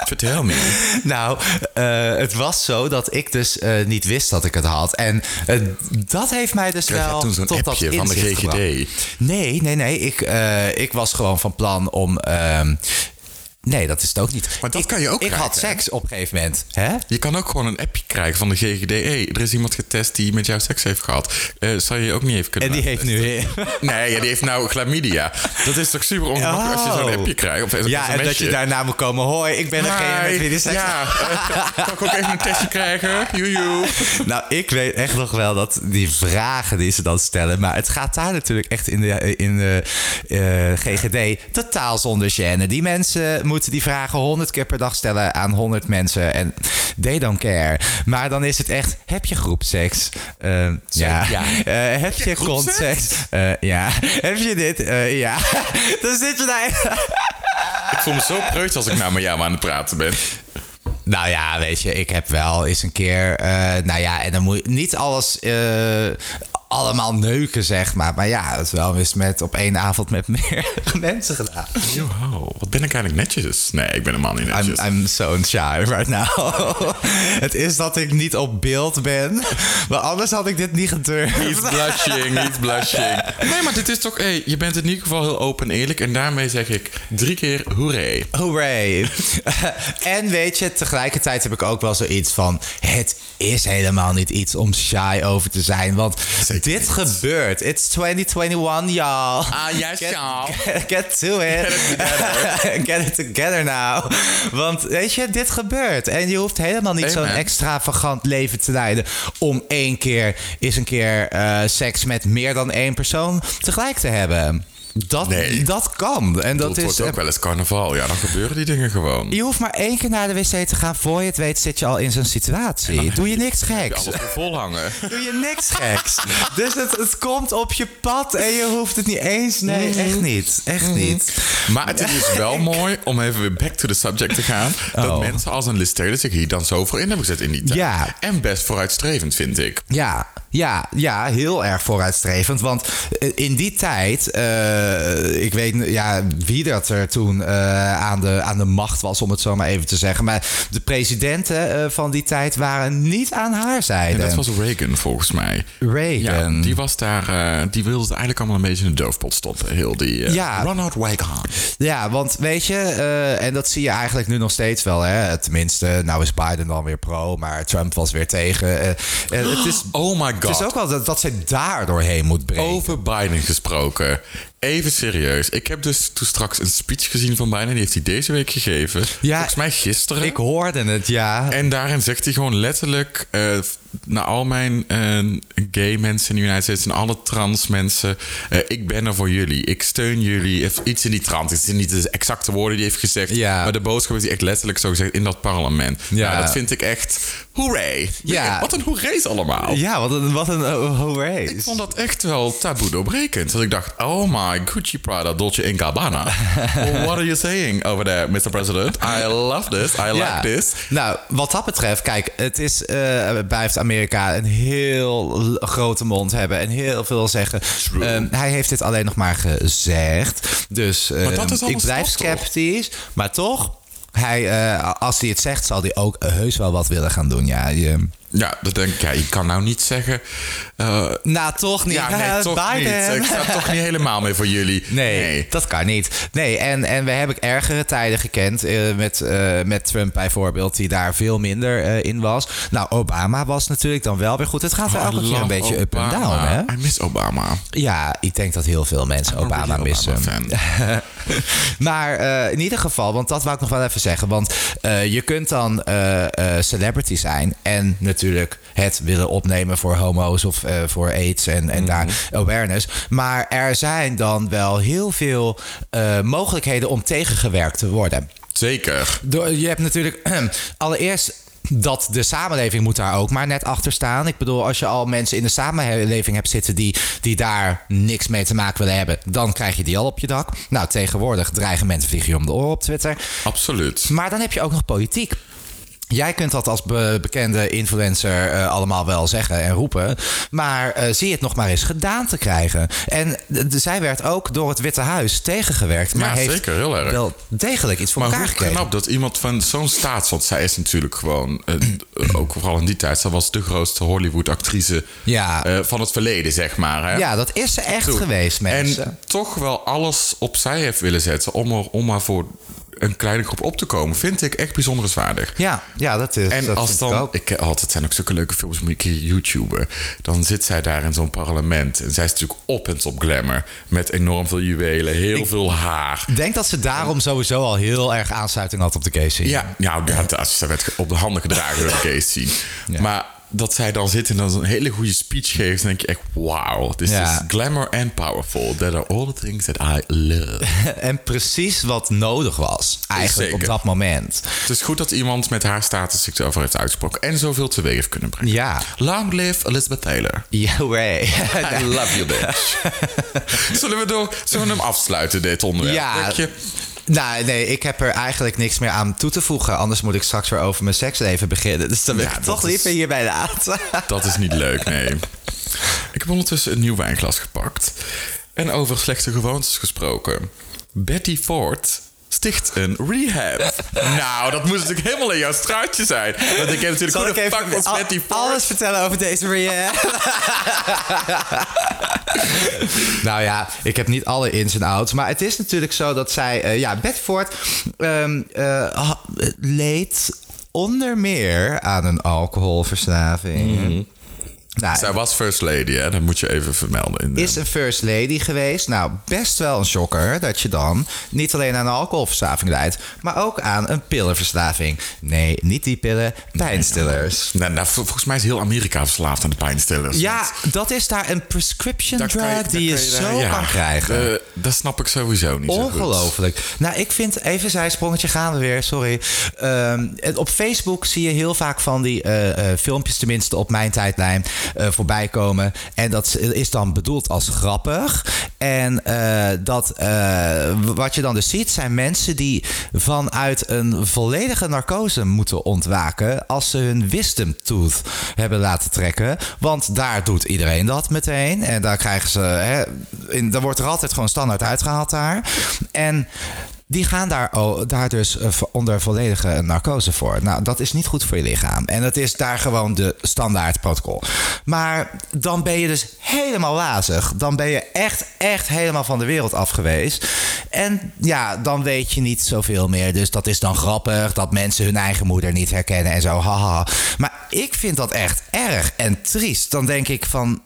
C: Vertel me.
B: Nou, eh, het was zo dat ik dus eh, niet wist dat ik het had. En eh, dat heeft mij dus wel
C: toen
B: tot dat
C: van de GGD?
B: gebracht. Nee, nee, nee. Ik, ik was gewoon van plan om... ehm, nee, dat is het ook niet.
C: Maar dat
B: ik,
C: kan je ook
B: Ik had
C: hè?
B: seks op een gegeven moment. Hè?
C: Je kan ook gewoon een appje krijgen van de GGD. Hey, er is iemand getest die met jou seks heeft gehad. Eh zou je je ook niet even kunnen
B: En die heeft nu...
C: Nee, ja, die heeft nou chlamydia. Dat is toch super ongemakkelijk als je zo'n
B: Oh.
C: appje krijgt? Of
B: Ja, en dat je daarna moet komen. Hoi, ik ben degene met wie die seks
C: Ja, kan ik ook even een testje krijgen? Joejoe.
B: Nou, ik weet echt nog wel dat die vragen die ze dan stellen. Maar het gaat daar natuurlijk echt in de, in de eh, GGD totaal zonder gêne. Die mensen moeten die vragen honderd keer per dag stellen aan honderd mensen. En they don't care. Maar dan is het echt, heb je groepseks? Eh, ja.
C: ja.
B: Eh, heb je
C: groepseks?
B: contseks? Eh, ja. Heb je dit? Ja. dan zit je daar...
C: Ik voel me zo preut als ik nou met jou aan het praten ben.
B: Nou ja, weet je, ik heb wel eens een keer. nou ja, en dan moet je niet alles. Allemaal neuken, zeg maar. Maar ja, het is wel eens met op één avond met meer mensen gedaan.
C: Yo, wat ben ik eigenlijk netjes? Nee, ik ben helemaal niet
B: I'm,
C: netjes.
B: I'm so shy right now. het is dat ik niet op beeld ben. Maar anders had ik dit niet gedurfd.
C: Niet blushing, niet blushing. Nee, maar dit is toch... Hey, je bent in ieder geval heel open en eerlijk. En daarmee zeg ik drie keer hoeré.
B: Hooray. en weet je, tegelijkertijd heb ik ook wel zoiets van... het is helemaal niet iets om shy over te zijn. Want dit gebeurt. It's 2021, y'all.
C: Ah, yes,
B: Get-
C: y'all.
B: Get to it. Get it together now. Want weet je, dit gebeurt. En je hoeft helemaal niet zo'n extravagant leven te leiden... om één keer eens een keer eh, seks met meer dan één persoon tegelijk te hebben. Dat,
C: Nee.
B: dat kan. En dat
C: Dat
B: is...
C: wordt ook
B: eh,
C: wel eens carnaval. Ja, dan gebeuren die dingen gewoon.
B: je hoeft maar één keer naar de wc te gaan. Voor je het weet zit je al in zo'n situatie. Doe je niks
C: je
B: geks.
C: alles weer vol hangen.
B: Doe je niks geks. Dus het, het komt op je pad en je hoeft het niet eens. Nee,
C: Mhm.
B: echt niet. Echt niet.
C: Maar het is wel mooi om even weer back to the subject te gaan. Dat
B: Oh.
C: mensen als een Liz Taylor zich hier dan zo voor in hebben gezet in die tijd.
B: Ja.
C: En best vooruitstrevend, vind ik.
B: Ja, ja, ja, heel erg vooruitstrevend. Want eh, in die tijd, eh, ik weet ja, wie dat er toen eh, aan, de, aan de macht was, om het zo maar even te zeggen. Maar de presidenten eh, van die tijd waren niet aan haar
C: En
B: zijde.
C: dat was Reagan, volgens mij.
B: Reagan.
C: Ja, die was daar, die wilde het eigenlijk allemaal een beetje in de doofpot stoppen. Heel die
B: Ja.
C: Ronald Reagan.
B: Ja, want weet je, en dat zie je eigenlijk nu nog steeds wel. Hè? Tenminste, nou is Biden dan weer pro, maar Trump was weer tegen. Het, is,
C: Oh my god.
B: het is ook wel dat, dat ze daar doorheen moet breken.
C: Over Biden gesproken. Even serieus. Ik heb dus toen straks een speech gezien van Biden. Die heeft hij deze week gegeven.
B: Ja,
C: Volgens mij gisteren.
B: Ik hoorde het, ja.
C: En daarin zegt hij gewoon letterlijk eh, naar al mijn eh, gay mensen in de United States en alle trans mensen. eh, ik ben er voor jullie. Ik steun jullie. Of iets in die trant. Het zijn niet de exacte woorden die hij heeft gezegd.
B: Ja.
C: Maar de boodschap is hij echt letterlijk zo gezegd in dat parlement.
B: Ja.
C: Ja. dat vind ik echt hoeré.
B: Ja.
C: Wat een hoerees allemaal.
B: Ja, wat een, wat een uh, hoeré.
C: Ik vond dat echt wel taboe doorbrekend. Dat ik dacht, oh my, Gucci Prada, Dolce Gabbana. What are you saying over there, Mr. President? I love this. I like this.
B: Nou, wat dat betreft, kijk, het is, eh blijft Amerika een heel grote mond hebben en heel veel zeggen. Ehm, hij heeft dit alleen nog maar gezegd. Dus ehm, ik blijf sceptisch. Maar toch, hij, eh, als hij het zegt, zal hij ook heus wel wat willen gaan doen. Ja, je,
C: Ja, dat denk ik. Ja, je kan nou niet zeggen... eh,
B: nou, toch niet.
C: ja, nee, toch
B: Biden.
C: niet. Ik sta toch niet helemaal mee voor jullie.
B: Nee, dat kan niet. Nee, en, en we hebben ergere tijden gekend. eh, met, eh, met Trump bijvoorbeeld, die daar veel minder in was. Nou, Obama was natuurlijk dan wel weer goed. Het gaat wel
C: Oh,
B: elke keer een beetje up en
C: Obama.
B: down, hè?
C: I miss Obama.
B: Ja, ik denk dat heel veel mensen
C: I'm
B: Obama
C: really
B: missen.
C: Obama-fan.
B: maar in ieder geval, want dat wou ik nog wel even zeggen. Want je kunt dan celebrity zijn en natuurlijk het willen opnemen voor homo's of eh, voor AIDS en, en daar awareness. Maar er zijn dan wel heel veel eh, mogelijkheden om tegengewerkt te worden.
C: Zeker.
B: Door, je hebt natuurlijk allereerst dat de samenleving moet daar ook maar net achter staan. Ik bedoel, als je al mensen in de samenleving hebt zitten die, die daar niks mee te maken willen hebben, dan krijg je die al op je dak. Nou, tegenwoordig dreigen mensen vliegen je om de oren op Twitter.
C: Absoluut.
B: Maar dan heb je ook nog politiek. Jij kunt dat als be- bekende influencer eh, allemaal wel zeggen en roepen. Maar eh, zie het nog maar eens gedaan te krijgen. En zij werd ook door het Witte Huis tegengewerkt. Maar
C: Ja,
B: heeft
C: zeker, heel erg.
B: wel degelijk iets voor
C: Maar
B: elkaar gekregen.
C: knap dat iemand van zo'n staats... Want zij is natuurlijk gewoon... eh, ook vooral in die tijd... Zij was de grootste Hollywood-actrice
B: Ja.
C: van het verleden, zeg maar. Hè?
B: Ja, dat is ze echt geweest, mensen.
C: En toch wel alles opzij heeft willen zetten... om er, om maar voor een kleine groep op te komen... vind ik echt bijzonderswaardig.
B: ja, ja, dat is.
C: En
B: dat
C: als
B: ik
C: dan,
B: ook.
C: ik, eh, altijd zijn ook zulke leuke films, moet ik hier YouTuber. Dan zit zij daar in zo'n parlement. En zij is natuurlijk op en top glamour. Met enorm veel juwelen, heel veel haar.
B: Ik denk dat ze daarom sowieso al heel erg aansluiting had op de Casey.
C: Ja, nou, ja, dat, ze werd op de handen gedragen door de Casey.
B: Ja.
C: Maar dat zij dan zit en dan zo'n hele goede speech geeft, dan denk je echt, wow, this
B: Ja.
C: is glamour and powerful. That are all the things that I love.
B: En precies wat nodig was, eigenlijk
C: Zeker.
B: op dat moment.
C: Het is goed dat iemand met haar status zich erover heeft uitgesproken en zoveel teweeg heeft kunnen brengen.
B: Ja.
C: Long live Elizabeth Taylor.
B: Yeah, way.
C: I love you, bitch. zullen, we door, zullen we hem afsluiten, dit onderwerp?
B: Ja. Nou, nee, ik heb er eigenlijk niks meer aan toe te voegen. Anders moet ik straks weer over mijn seksleven beginnen. Dus dan
C: Ja,
B: ik toch
C: is-
B: liever hierbij laten.
C: Dat is niet leuk, nee. Ik heb ondertussen een nieuw wijnglas gepakt. En over slechte gewoontes gesproken. Betty Ford sticht een rehab. nou, dat moest natuurlijk helemaal in jouw straatje zijn. Want ik heb natuurlijk
B: Zal
C: hoe
B: ik
C: de
B: even
C: fuck was
B: al- alles vertellen over deze rehab? nou ja, ik heb niet alle ins en outs. Maar het is natuurlijk zo dat zij... eh, ja, Bedford ehm, eh, leed onder meer aan een alcoholverslaving. Nou,
C: Zij was first lady, hè? Dat moet je even vermelden. In de-
B: is een first lady geweest. Nou, best wel een shocker dat je dan niet alleen aan een alcoholverslaving leidt, maar ook aan een pillenverslaving. Nee, niet die pillen, pijnstillers.
C: Nou, nou, vol- volgens mij is heel Amerika verslaafd aan de pijnstillers.
B: Ja, dat is daar een prescription
C: Daar
B: drug die je,
C: daar-
B: zo
C: ja,
B: kan krijgen.
C: eh, dat snap ik sowieso niet zo goed.
B: Ongelooflijk. Nou, ik vind, even zijsprongetje gaan we weer, sorry. Ehm, op Facebook zie je heel vaak van die eh, eh, filmpjes, tenminste op mijn tijdlijn, voorbij komen. En dat is dan bedoeld als grappig. En eh, dat, eh, wat je dan dus ziet, zijn mensen die vanuit een volledige narcose moeten ontwaken als ze hun wisdom tooth hebben laten trekken. Want daar doet iedereen dat meteen. En daar krijgen ze, hè, in, dan wordt er altijd gewoon standaard uitgehaald daar. En die gaan daar, daar dus eh, onder volledige narcose voor. Nou, dat is niet goed voor je lichaam. En dat is daar gewoon de standaard protocol. Maar dan ben je dus helemaal wazig. Dan ben je echt, echt helemaal van de wereld af geweest. En ja, dan weet je niet zoveel meer. Dus dat is dan grappig dat mensen hun eigen moeder niet herkennen en zo. Haha. Maar ik vind dat echt erg en triest. Dan denk ik van.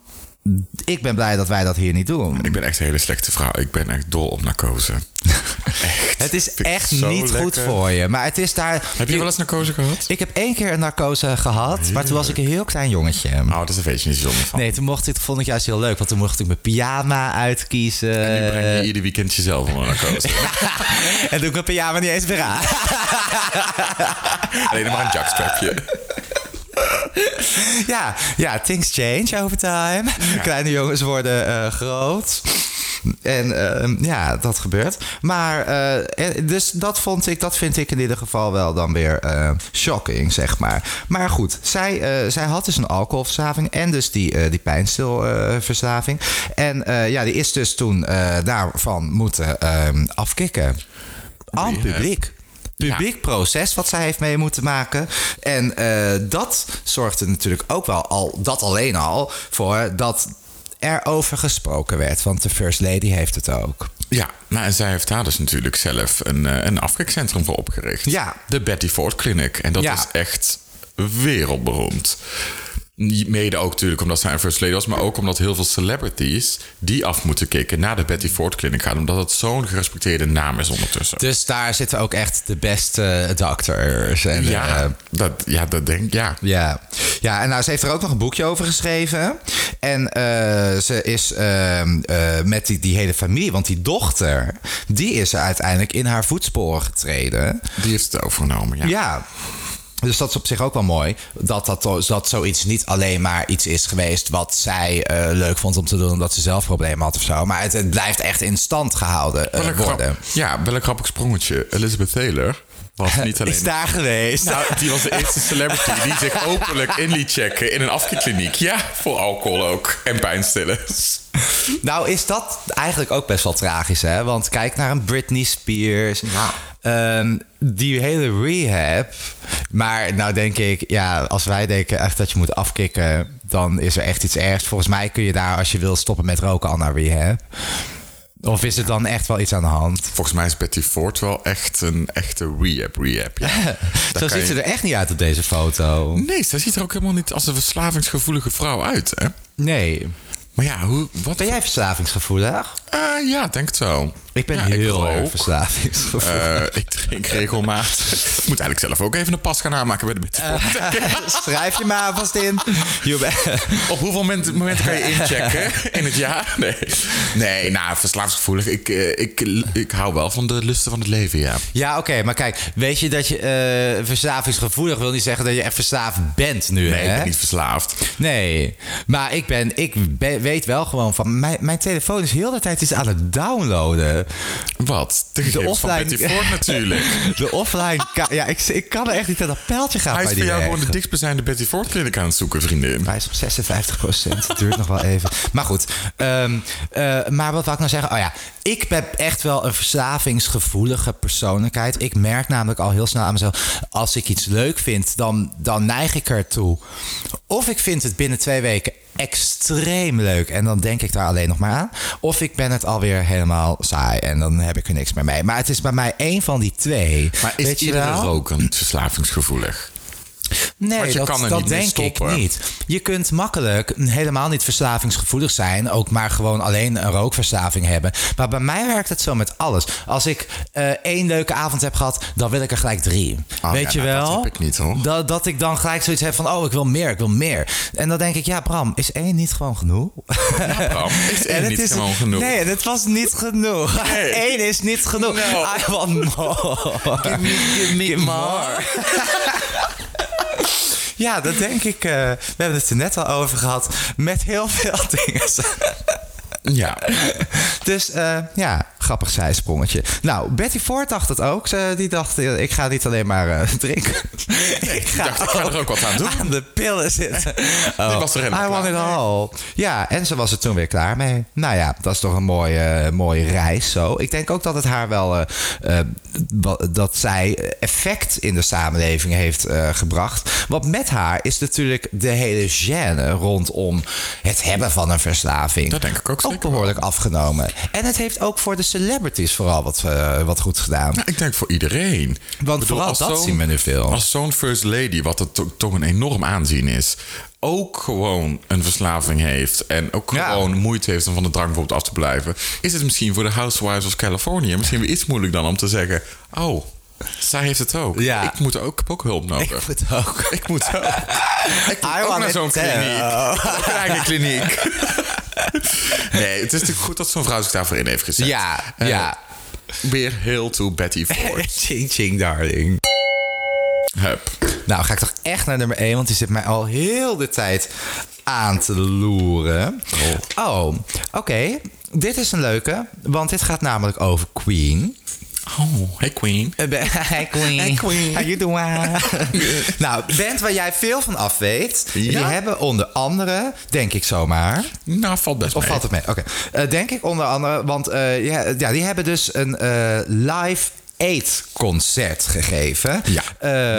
B: Ik ben blij dat wij dat hier niet doen.
C: Ik ben echt een hele slechte vrouw. Ik ben echt dol op narcose. echt.
B: Het is echt niet goed voor je. Maar het is daar.
C: Heb je wel eens narcose gehad?
B: Ik heb één keer een narcose gehad, maar toen was ik een heel klein jongetje.
C: Oh, dat weet je niet zo van.
B: Nee, toen mocht ik, vond ik juist heel leuk, want toen mocht ik mijn pyjama uitkiezen.
C: En nu breng je ieder weekend jezelf onder narcose.
B: en doe ik mijn pyjama niet eens meer aan.
C: Alleen maar een jackstrapje.
B: Ja, ja, things change over time. Kleine jongens worden eh, groot. En eh, ja, dat gebeurt. Maar eh, eh, dus dat vond ik, dat vind ik in ieder geval wel dan weer eh, shocking, zeg maar. Maar goed, zij, zij had dus een alcoholverslaving en dus die, die pijnstilverslaving. en ja, die is dus toen daarvan moeten ehm, afkicken. Aan
C: Rehab.
B: Publiek proces wat zij heeft mee moeten maken. En eh, dat zorgde natuurlijk ook wel al, dat alleen al, voor dat er over gesproken werd. Want de First Lady heeft het ook.
C: Ja, nou, en zij heeft daar dus natuurlijk zelf een, eh, een afkikcentrum voor opgericht.
B: Ja.
C: De Betty Ford Clinic. En dat
B: Ja.
C: is echt wereldberoemd. Mede ook natuurlijk omdat zij een first lady was, maar ook omdat heel veel celebrities die af moeten kicken naar de Betty Ford Clinic gaan, omdat het zo'n gerespecteerde naam is ondertussen.
B: Dus daar zitten ook echt de beste doctors. En,
C: ja,
B: eh,
C: dat, ja, dat denk ik, ja.
B: Ja. ja, en nou, ze heeft er ook nog een boekje over geschreven. En eh, ze is ehm, eh, met die, die hele familie, want die dochter, die is er uiteindelijk in haar voetsporen getreden.
C: Die heeft het overgenomen, ja.
B: Ja. Dus dat is op zich ook wel mooi. Dat, dat, dat zoiets niet alleen maar iets is geweest wat zij eh, leuk vond om te doen omdat ze zelf problemen had of zo. Maar het, het blijft echt in stand gehouden eh,
C: grap-
B: worden.
C: ja, wel een grappig sprongetje. Elizabeth Taylor was niet alleen...
B: Is daar geweest.
C: Nou, die was de eerste celebrity die zich openlijk in liet checken in een afkikkliniek. Ja, voor alcohol ook. En pijnstillers.
B: Nou is dat eigenlijk ook best wel tragisch, hè? Want kijk naar een Britney Spears. Ehm, die hele rehab. Maar nou denk ik, ja, als wij denken echt dat je moet afkicken... dan is er echt iets ergs. Volgens mij kun je daar, als je wil stoppen met roken, al naar rehab. Of is er dan echt wel iets aan de hand?
C: Volgens mij is Betty Ford wel echt een echte rehab rehab. Ja.
B: Zo ziet
C: je-
B: ze er echt niet uit op deze foto.
C: Nee, zij ziet er ook helemaal niet als een verslavingsgevoelige vrouw uit, hè?
B: Nee.
C: Maar ja, hoe... Wat...
B: Ben jij verslavingsgevoelig?
C: Eh, ja, denk het zo.
B: Ik ben
C: Ja,
B: heel erg
C: rook.
B: verslavingsgevoelig.
C: Eh, ik drink regelmatig. Ik moet eigenlijk zelf ook even een pas gaan aanmaken bij de Betty Ford.
B: Schrijf je maar vast in.
C: Op hoeveel momenten, momenten kan je inchecken in het jaar? Nee, nee nou, verslavingsgevoelig. Ik, eh, ik, ik hou wel van de lusten van het leven, ja.
B: Ja, oké, maar kijk, weet je dat je eh, verslavingsgevoelig wil niet zeggen dat je echt verslaafd bent nu,
C: Nee,
B: hè?
C: ik ben niet verslaafd.
B: Nee, maar ik, ben, ik ben- weet wel gewoon van... Mijn, mijn telefoon is heel de tijd iets aan het downloaden.
C: Wat? De van
B: offline-
C: Betty Ford natuurlijk.
B: De offline... ja, ik, ik kan er echt niet aan dat pijltje gaan
C: Hij is
B: bij
C: voor jou gewoon de dichtstbijzijnde Betty Ford kliniek aan het zoeken, vriendin.
B: Hij is op 56 procent. Het duurt nog wel even. Maar goed. ehm, eh, maar wat wou ik nou zeggen? Oh ja, ik ben echt wel een verslavingsgevoelige persoonlijkheid. Ik merk namelijk al heel snel aan mezelf... als ik iets leuk vind, dan, dan neig ik ertoe. Of ik vind het binnen twee weken extreem leuk... en dan denk ik daar alleen nog maar aan. Of ik ben het alweer helemaal saai... en dan heb ik er niks meer mee. Maar het is bij mij één van die twee.
C: Maar is
B: Weet je
C: iedere niet verslavingsgevoelig?
B: Nee, dat,
C: kan
B: dat
C: niet
B: denk ik niet. Je kunt makkelijk helemaal niet verslavingsgevoelig zijn. Ook maar gewoon alleen een rookverslaving hebben. Maar bij mij werkt het zo met alles. Als ik eh, één leuke avond heb gehad, dan wil ik er gelijk drie.
C: Oh,
B: Weet
C: ja,
B: je
C: nou,
B: wel?
C: dat heb ik niet, hoor.
B: Dat, dat ik dan gelijk zoiets heb van, oh, ik wil meer, ik wil meer. En dan denk ik, ja, Bram, is één niet gewoon genoeg?
C: Bram, is één niet
B: is-
C: gewoon genoeg?
B: Nee, het was niet genoeg.
C: Nee.
B: Eén is niet genoeg.
C: No.
B: I want more.
C: Give me, give me more.
B: Ja, dat denk ik. eh, we hebben het er net al over gehad. Met heel veel dingen.
C: Ja,
B: Dus eh, ja, grappig zijsprongetje. Nou, Betty Ford dacht het ook. Ze, die dacht, eh, ik ga niet alleen maar eh, drinken. ik ga,
C: dacht, ik ga er ook wat aan doen.
B: aan de pillen zitten. Oh,
C: was er helemaal
B: I want it all. Ja, en ze was er toen weer klaar mee. Nou ja, dat is toch een mooie, mooie reis zo. Ik denk ook dat het haar wel... wa- dat zij effect in de samenleving heeft gebracht. Want met haar is natuurlijk de hele gêne rondom het hebben van een verslaving...
C: Dat denk ik ook
B: behoorlijk afgenomen. En het heeft ook voor de celebrities vooral wat, eh, wat goed gedaan.
C: Nou, ik denk voor iedereen.
B: Want
C: bedoel,
B: vooral
C: als
B: dat
C: zo'n-
B: zien we nu veel.
C: Als zo'n first lady, wat het to- toch een enorm aanzien is... ook gewoon een verslaving heeft... en ook
B: Ja.
C: gewoon moeite heeft om van de drank bijvoorbeeld af te blijven... is het misschien voor de Housewives of California... misschien weer iets moeilijk dan om te zeggen... oh, zij heeft het ook.
B: Ja.
C: Ik, moet ook, ik heb ook hulp nodig.
B: Ik moet ook.
C: Ik moet ook. Ik moet ook naar zo'n kliniek. Een eigen kliniek. nee, het is natuurlijk goed dat zo'n vrouw zich daarvoor in heeft gezet.
B: Ja,
C: Eh,
B: ja.
C: Weer heel to Betty Ford.
B: ching ching darling.
C: Hup.
B: Nou, ga ik toch echt naar nummer 1, want die zit mij al heel de tijd aan te loeren. Oh, oké. Dit is een leuke, want dit gaat namelijk over Queen.
C: Oh, hey Queen.
B: Eh, Hi Queen.
C: Hey, Queen.
B: How you doing? nou, band waar jij veel van af weet. Die hebben onder andere, denk ik zomaar...
C: Nou, valt best
B: Of
C: mee.
B: valt het mee? Oké. Eh, denk ik onder andere, want eh, ja, ja, die hebben dus een live aid concert gegeven.
C: Ja.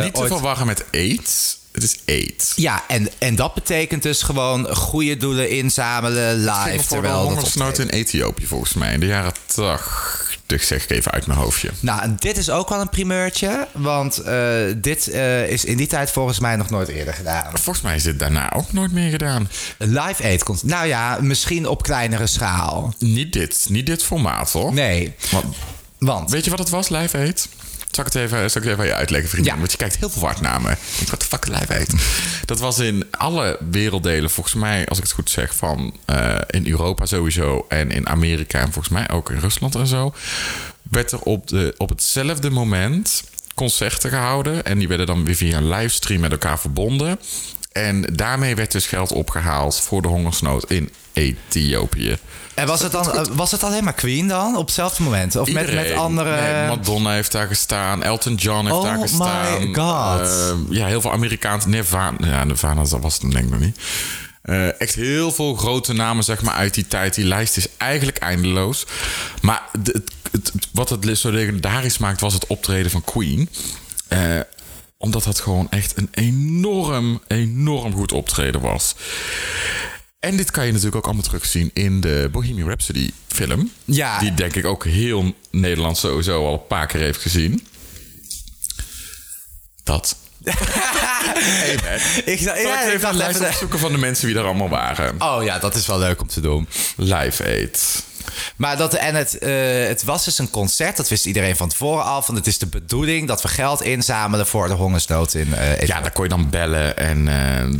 C: Niet te
B: ooit-
C: verwarren met AIDS. Het is AIDS.
B: Ja, en, en dat betekent dus gewoon goede doelen inzamelen live.
C: De
B: terwijl dat
C: hongersnood in Ethiopië volgens mij. In de jaren 80, zeg ik even uit mijn hoofdje.
B: Nou, en dit is ook wel een primeurtje. Want eh, dit eh, is in die tijd volgens mij nog nooit eerder gedaan.
C: Volgens mij is dit daarna ook nooit meer gedaan.
B: Live aid concert. Nou ja, misschien op kleinere schaal.
C: Niet dit. Niet dit formaat hoor.
B: Nee,
C: Want,
B: want...
C: weet je wat het was, Live Aid? Zal ik het even, zal ik het even aan je uitleggen, vriendin?
B: Ja.
C: Want je kijkt heel veel hard naar me. Ik wat de fuck Live Aid? Dat was in alle werelddelen, volgens mij, als ik het goed zeg, van eh, in Europa sowieso en in Amerika en volgens mij ook in Rusland en zo, werd er op, de, op hetzelfde moment concerten gehouden. En die werden dan weer via een livestream met elkaar verbonden. En daarmee werd dus geld opgehaald voor de hongersnood in Ethiopië.
B: En was het, dan, was het alleen maar Queen dan? Op hetzelfde moment? Of met, met andere...
C: Nee, Madonna heeft daar gestaan. Elton John heeft
B: Oh
C: daar
B: my
C: gestaan.
B: God.
C: Eh, ja, heel veel Amerikaans. Nirvana. Ja, Nirvana dat was het denk ik nog niet. Eh, echt heel veel grote namen zeg maar, uit die tijd. Die lijst is eigenlijk eindeloos. Maar het, het, het- wat het zo legendarisch maakt... was het optreden van Queen. Eh, omdat dat gewoon echt een enorm, enorm goed optreden was. En dit kan je natuurlijk ook allemaal terugzien in de Bohemian Rhapsody film.
B: Ja.
C: Die denk ik ook heel Nederland sowieso al een paar keer heeft gezien. Dat.
B: Ik,
C: Zal
B: ja,
C: ik
B: ik
C: even een lijst
B: even...
C: opzoeken van de mensen die er allemaal waren.
B: Oh ja, dat is wel leuk om te doen.
C: Live Aid.
B: Maar dat, en het, eh, het was dus een concert, dat wist iedereen van tevoren al. Van het is de bedoeling dat we geld inzamelen voor de hongersnood in eh.
C: Ja, daar kon je dan bellen en eh,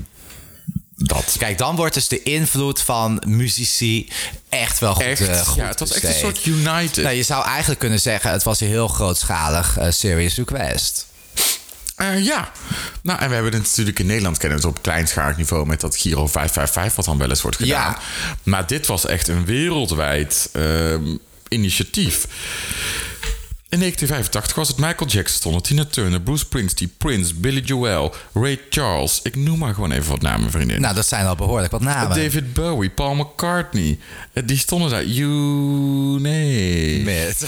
C: dat.
B: Kijk, dan wordt dus de invloed van muzici echt wel goed,
C: Echt,
B: eh, goed
C: ja, het was echt een soort United.
B: Nou, je zou eigenlijk kunnen zeggen, het was een heel grootschalig eh, serious request.
C: Eh, ja. Nou, en we hebben het natuurlijk in Nederland kennen we het op kleinschalig niveau met dat Giro 555, wat dan wel eens wordt gedaan.
B: Ja.
C: Maar dit was echt een wereldwijd ehm, initiatief. In 1985 was het Michael Jackson, Tina Turner, Bruce Springsteen, Prince, Billy Joel, Ray Charles. Ik noem maar gewoon even wat namen, vriendin.
B: Nou, dat zijn al behoorlijk wat namen.
C: David Bowie, Paul McCartney. Eh, Die stonden daar. You nee.
B: Met.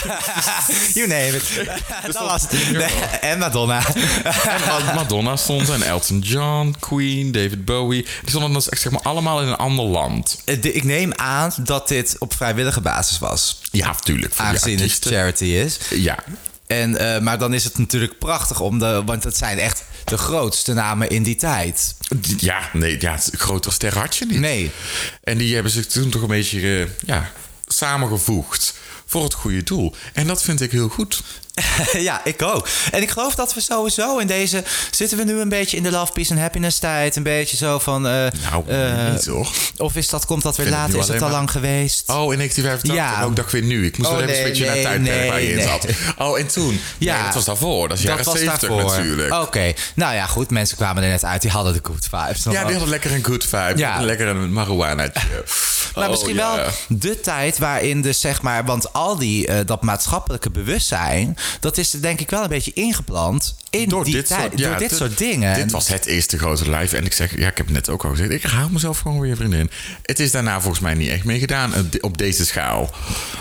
B: you name it. dat
C: dat-
B: was het. Nee, En Madonna.
C: En Ma- Madonna stond en Elton John, Queen, David Bowie. Die stonden dan zeg maar allemaal in een ander land.
B: Eh, Ik neem aan dat dit op vrijwillige basis was.
C: Ja, natuurlijk.
B: Aangezien het charity is.
C: Ja.
B: En, eh, maar dan is het natuurlijk prachtig om de. Want het zijn echt de grootste namen in die tijd.
C: Ja, nee, ja, groter ster had je niet.
B: Nee.
C: En die hebben zich toen toch een beetje eh, ja, samengevoegd voor het goede doel. En dat vind ik heel goed.
B: ja, ik ook. En ik geloof dat we sowieso in deze... Zitten we nu een beetje in de love, peace en happiness tijd? Een beetje zo van... eh,
C: Nou,
B: eh,
C: niet hoor.
B: Of is dat, komt dat weer later? Is het al lang geweest?
C: Oh, in 1985.
B: Ja.
C: Ja. ook dacht weer nu. Ik moest
B: Oh,
C: wel even
B: nee,
C: switchen naar
B: nee,
C: tijdperk waar je in
B: nee,
C: zat. Oh, en toen?
B: Ja.
C: Dat was daarvoor. Dat is jaren 70 natuurlijk.
B: Oké. Nou ja, goed. Mensen kwamen er net uit. Die hadden de good vibes.
C: Ja, die hadden lekker een good vibe.
B: Ja.
C: Lekker een marijuanaatje.
B: Maar
C: Oh,
B: misschien wel de tijd waarin dus zeg maar... Want al die, eh, dat maatschappelijke bewustzijn... dat is denk ik wel een beetje ingeplant in
C: Door
B: die
C: dit,
B: tijd.
C: soort, ja,
B: door dit soort dingen.
C: Dit was het eerste grote live. En ik zeg, ja, ik heb het net ook al gezegd. Ik haal mezelf gewoon weer, vriendin. Het is daarna volgens mij niet echt mee gedaan op deze schaal.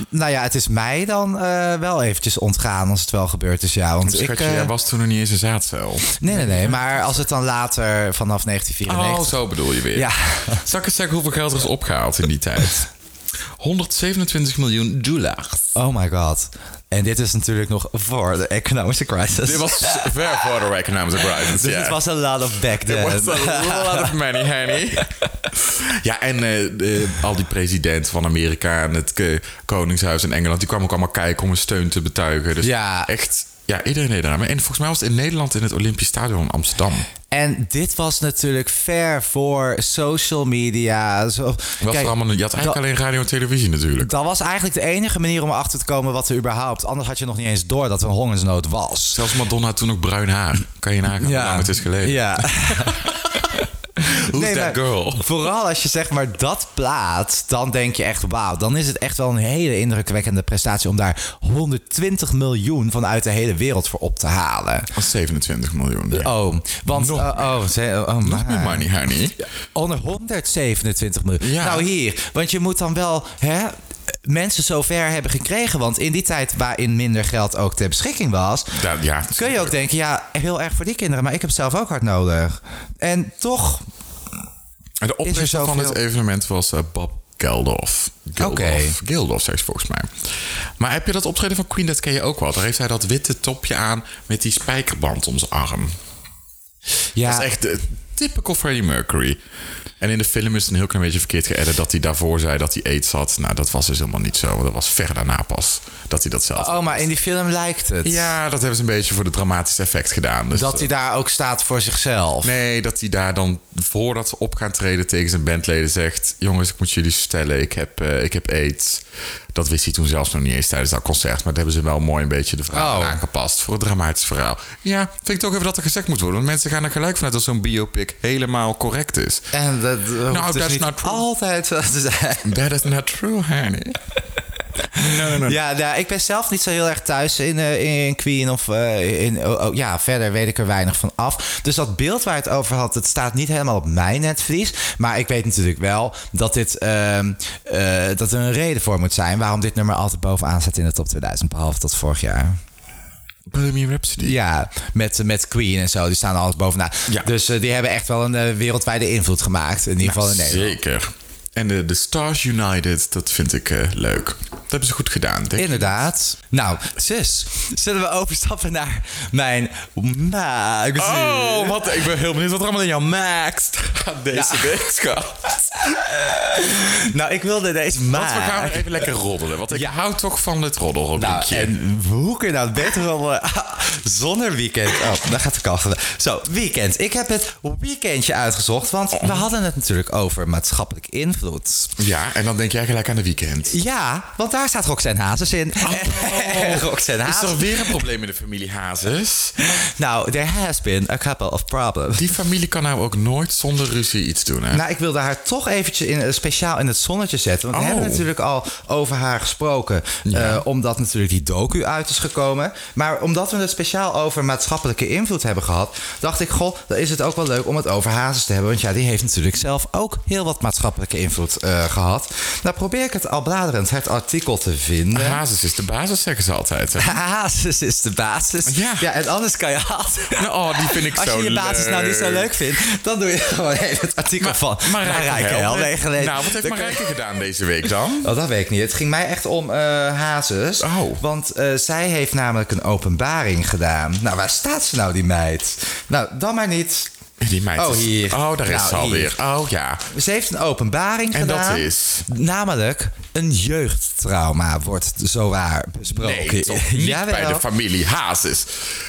B: Nou ja, het is mij dan eh, wel eventjes ontgaan als het wel gebeurd is. Ja, want ik... Eh,
C: jij was toen nog niet eens een zaadcel.
B: Nee, nee, nee. Maar als het dan later vanaf
C: Oh,
B: 1994...
C: zo bedoel je weer.
B: Ja.
C: Zal ik eens zeggen hoeveel geld er is opgehaald in die tijd? 127 miljoen dollars.
B: Oh my god. En dit is natuurlijk nog voor de economische crisis.
C: Dit was ver voor de economic crisis.
B: dus het was a lot of back
C: It
B: then.
C: was a lot of money, honey. Ja, en eh, de- al die presidenten van Amerika en het eh, Koningshuis in Engeland... die kwamen ook allemaal kijken om hun steun te betuigen. Dus
B: Ja.
C: echt... Ja, iedereen deed eraan mee. En volgens mij was het in Nederland in het Olympisch Stadion in Amsterdam.
B: En dit was natuurlijk ver voor social media. Zo,
C: Was
B: Kijk,
C: er allemaal, je had eigenlijk
B: dat-
C: alleen radio en televisie natuurlijk.
B: Dat was eigenlijk de enige manier om erachter te komen wat er überhaupt... Anders had je nog niet eens door dat er een hongersnood was.
C: Zelfs Madonna had toen ook bruin haar. Kan je nagaan hoe lang het is geleden.
B: Ja.
C: Who's
B: Nee,
C: that
B: maar
C: girl?
B: Vooral als je zeg maar dat plaatst, dan denk je echt wauw. Dan is het echt wel een hele indrukwekkende prestatie om daar 120 miljoen vanuit de hele wereld voor op te halen.
C: Dat was 27 miljoen. Ja.
B: Oh, want
C: Nog
B: oh, oh, ze- oh,
C: Nog meer
B: maar.
C: money, honey.
B: Onder 127 miljoen.
C: Ja.
B: Nou hier, want je moet dan wel hè, mensen zover hebben gekregen. Want in die tijd waarin minder geld ook ter beschikking was...
C: Ja, ja.
B: kun je ook denken, ja, heel erg voor die kinderen. Maar ik heb zelf ook hard nodig. En toch...
C: De oprichter van het evenement was eh, Bob Geldof. Geldof.
B: Oké.
C: Geldof, zegt ze volgens mij. Maar heb je dat optreden van Queen, dat ken je ook wel. Daar heeft hij dat witte topje aan met die spijkerband om zijn arm.
B: Ja,
C: Dat is echt de typical Freddie Mercury. En in de film is het een heel klein beetje verkeerd geëdit dat hij daarvoor zei dat hij aids had. Nou, dat was dus helemaal niet zo. Dat was ver daarna pas dat hij dat zelf
B: Oh, maar in die film lijkt het.
C: Ja, dat hebben ze een beetje voor de dramatische effect gedaan. Dus
B: Dat hij daar ook staat voor zichzelf.
C: Nee, dat hij daar dan voordat ze op gaan treden tegen zijn bandleden zegt: Jongens, ik moet jullie vertellen, ik heb, eh, ik heb aids. Dat wist hij toen zelfs nog niet eens tijdens dat concert. Maar dat hebben ze wel mooi een beetje de verhaal
B: Oh.
C: aangepast voor het dramatisch verhaal. Ja, vind ik toch even dat er gezegd moet worden. Want mensen gaan er gelijk vanuit dat zo'n biopic helemaal correct is.
B: En dat hoeft dus
C: that's
B: niet
C: not true.
B: altijd zo te zijn.
C: That is not true, honey. No, no, no.
B: Ja, nou, ik ben zelf niet zo heel erg thuis in, eh, in Queen of eh, in... oh, oh, ja, verder weet ik er weinig van af. Dus dat beeld waar het over had, het staat niet helemaal op mijn netvlies. Maar ik weet natuurlijk wel dat, dit, ehm, eh, dat er een reden voor moet zijn... waarom dit nummer altijd bovenaan staat in de top 2000, behalve tot vorig jaar.
C: Bohemian Rhapsody.
B: Ja, met, met Queen en zo, die staan altijd bovenaan.
C: Ja.
B: Dus die hebben echt wel een wereldwijde invloed gemaakt. In ieder geval in Nederland.
C: Zeker. En de, de Stars United, dat vind ik eh, leuk. Dat hebben ze goed gedaan, denk ik.
B: Inderdaad. Nou, zus, zullen we overstappen naar mijn magazine?
C: Oh, wat, ik ben heel benieuwd wat er allemaal in jouw max gaat deze week, schat.
B: Nou, ik wilde deze maag.
C: we gaan even lekker roddelen. Want ik
B: Ja.
C: hou toch van dit
B: Nou,
C: roddelrubriekje.
B: en hoe kun je nou beter roddelen zonder weekend? Oh, daar gaat de kachel. Zo, weekend. Ik heb het weekendje uitgezocht, want we hadden het natuurlijk over maatschappelijk invloed.
C: Ja, en dan denk jij gelijk aan de weekend.
B: Ja, want daar staat Roxanne Hazes in. Roxanne
C: Is
B: Hazes.
C: er weer een probleem in de familie Hazes?
B: Nou, there has been a couple of problems.
C: Die familie kan nou ook nooit zonder ruzie iets doen, hè?
B: Nou, ik wilde haar toch eventjes in, eh, speciaal in het zonnetje zetten. Want we
C: Oh.
B: hebben natuurlijk al over haar gesproken. eh, omdat natuurlijk die docu uit is gekomen. Maar omdat we het speciaal over maatschappelijke invloed hebben gehad... dacht ik, goh, dan is het ook wel leuk om het over Hazes te hebben. Want ja, die heeft natuurlijk zelf ook heel wat maatschappelijke invloed invloed eh, gehad. Nou probeer ik het al bladerend het artikel te vinden.
C: Hazes is de basis, zeggen ze altijd. hè?
B: Basis is de basis.
C: Ja.
B: en anders kan je altijd...
C: Oh, die vind ik
B: Als
C: zo
B: je je basis nou niet zo leuk vindt, dan doe je gewoon even het artikel van Marijke lezen.
C: Nou, wat heeft Marijke gedaan deze week dan?
B: Oh, dat weet ik niet. Het ging mij echt om eh Hazes.
C: Oh.
B: Want eh, zij heeft namelijk een openbaring gedaan. Nou, waar staat ze nou, die meid? Nou, dan maar niet.
C: Die meid
B: Oh,
C: is-
B: hier.
C: Oh, daar is
B: Nou,
C: ze alweer. Oh, ja.
B: Ze heeft een openbaring
C: En
B: gedaan.
C: dat is?
B: Namelijk, een jeugdtrauma wordt zo waar besproken.
C: Nee, toch niet bij de familie Hazes.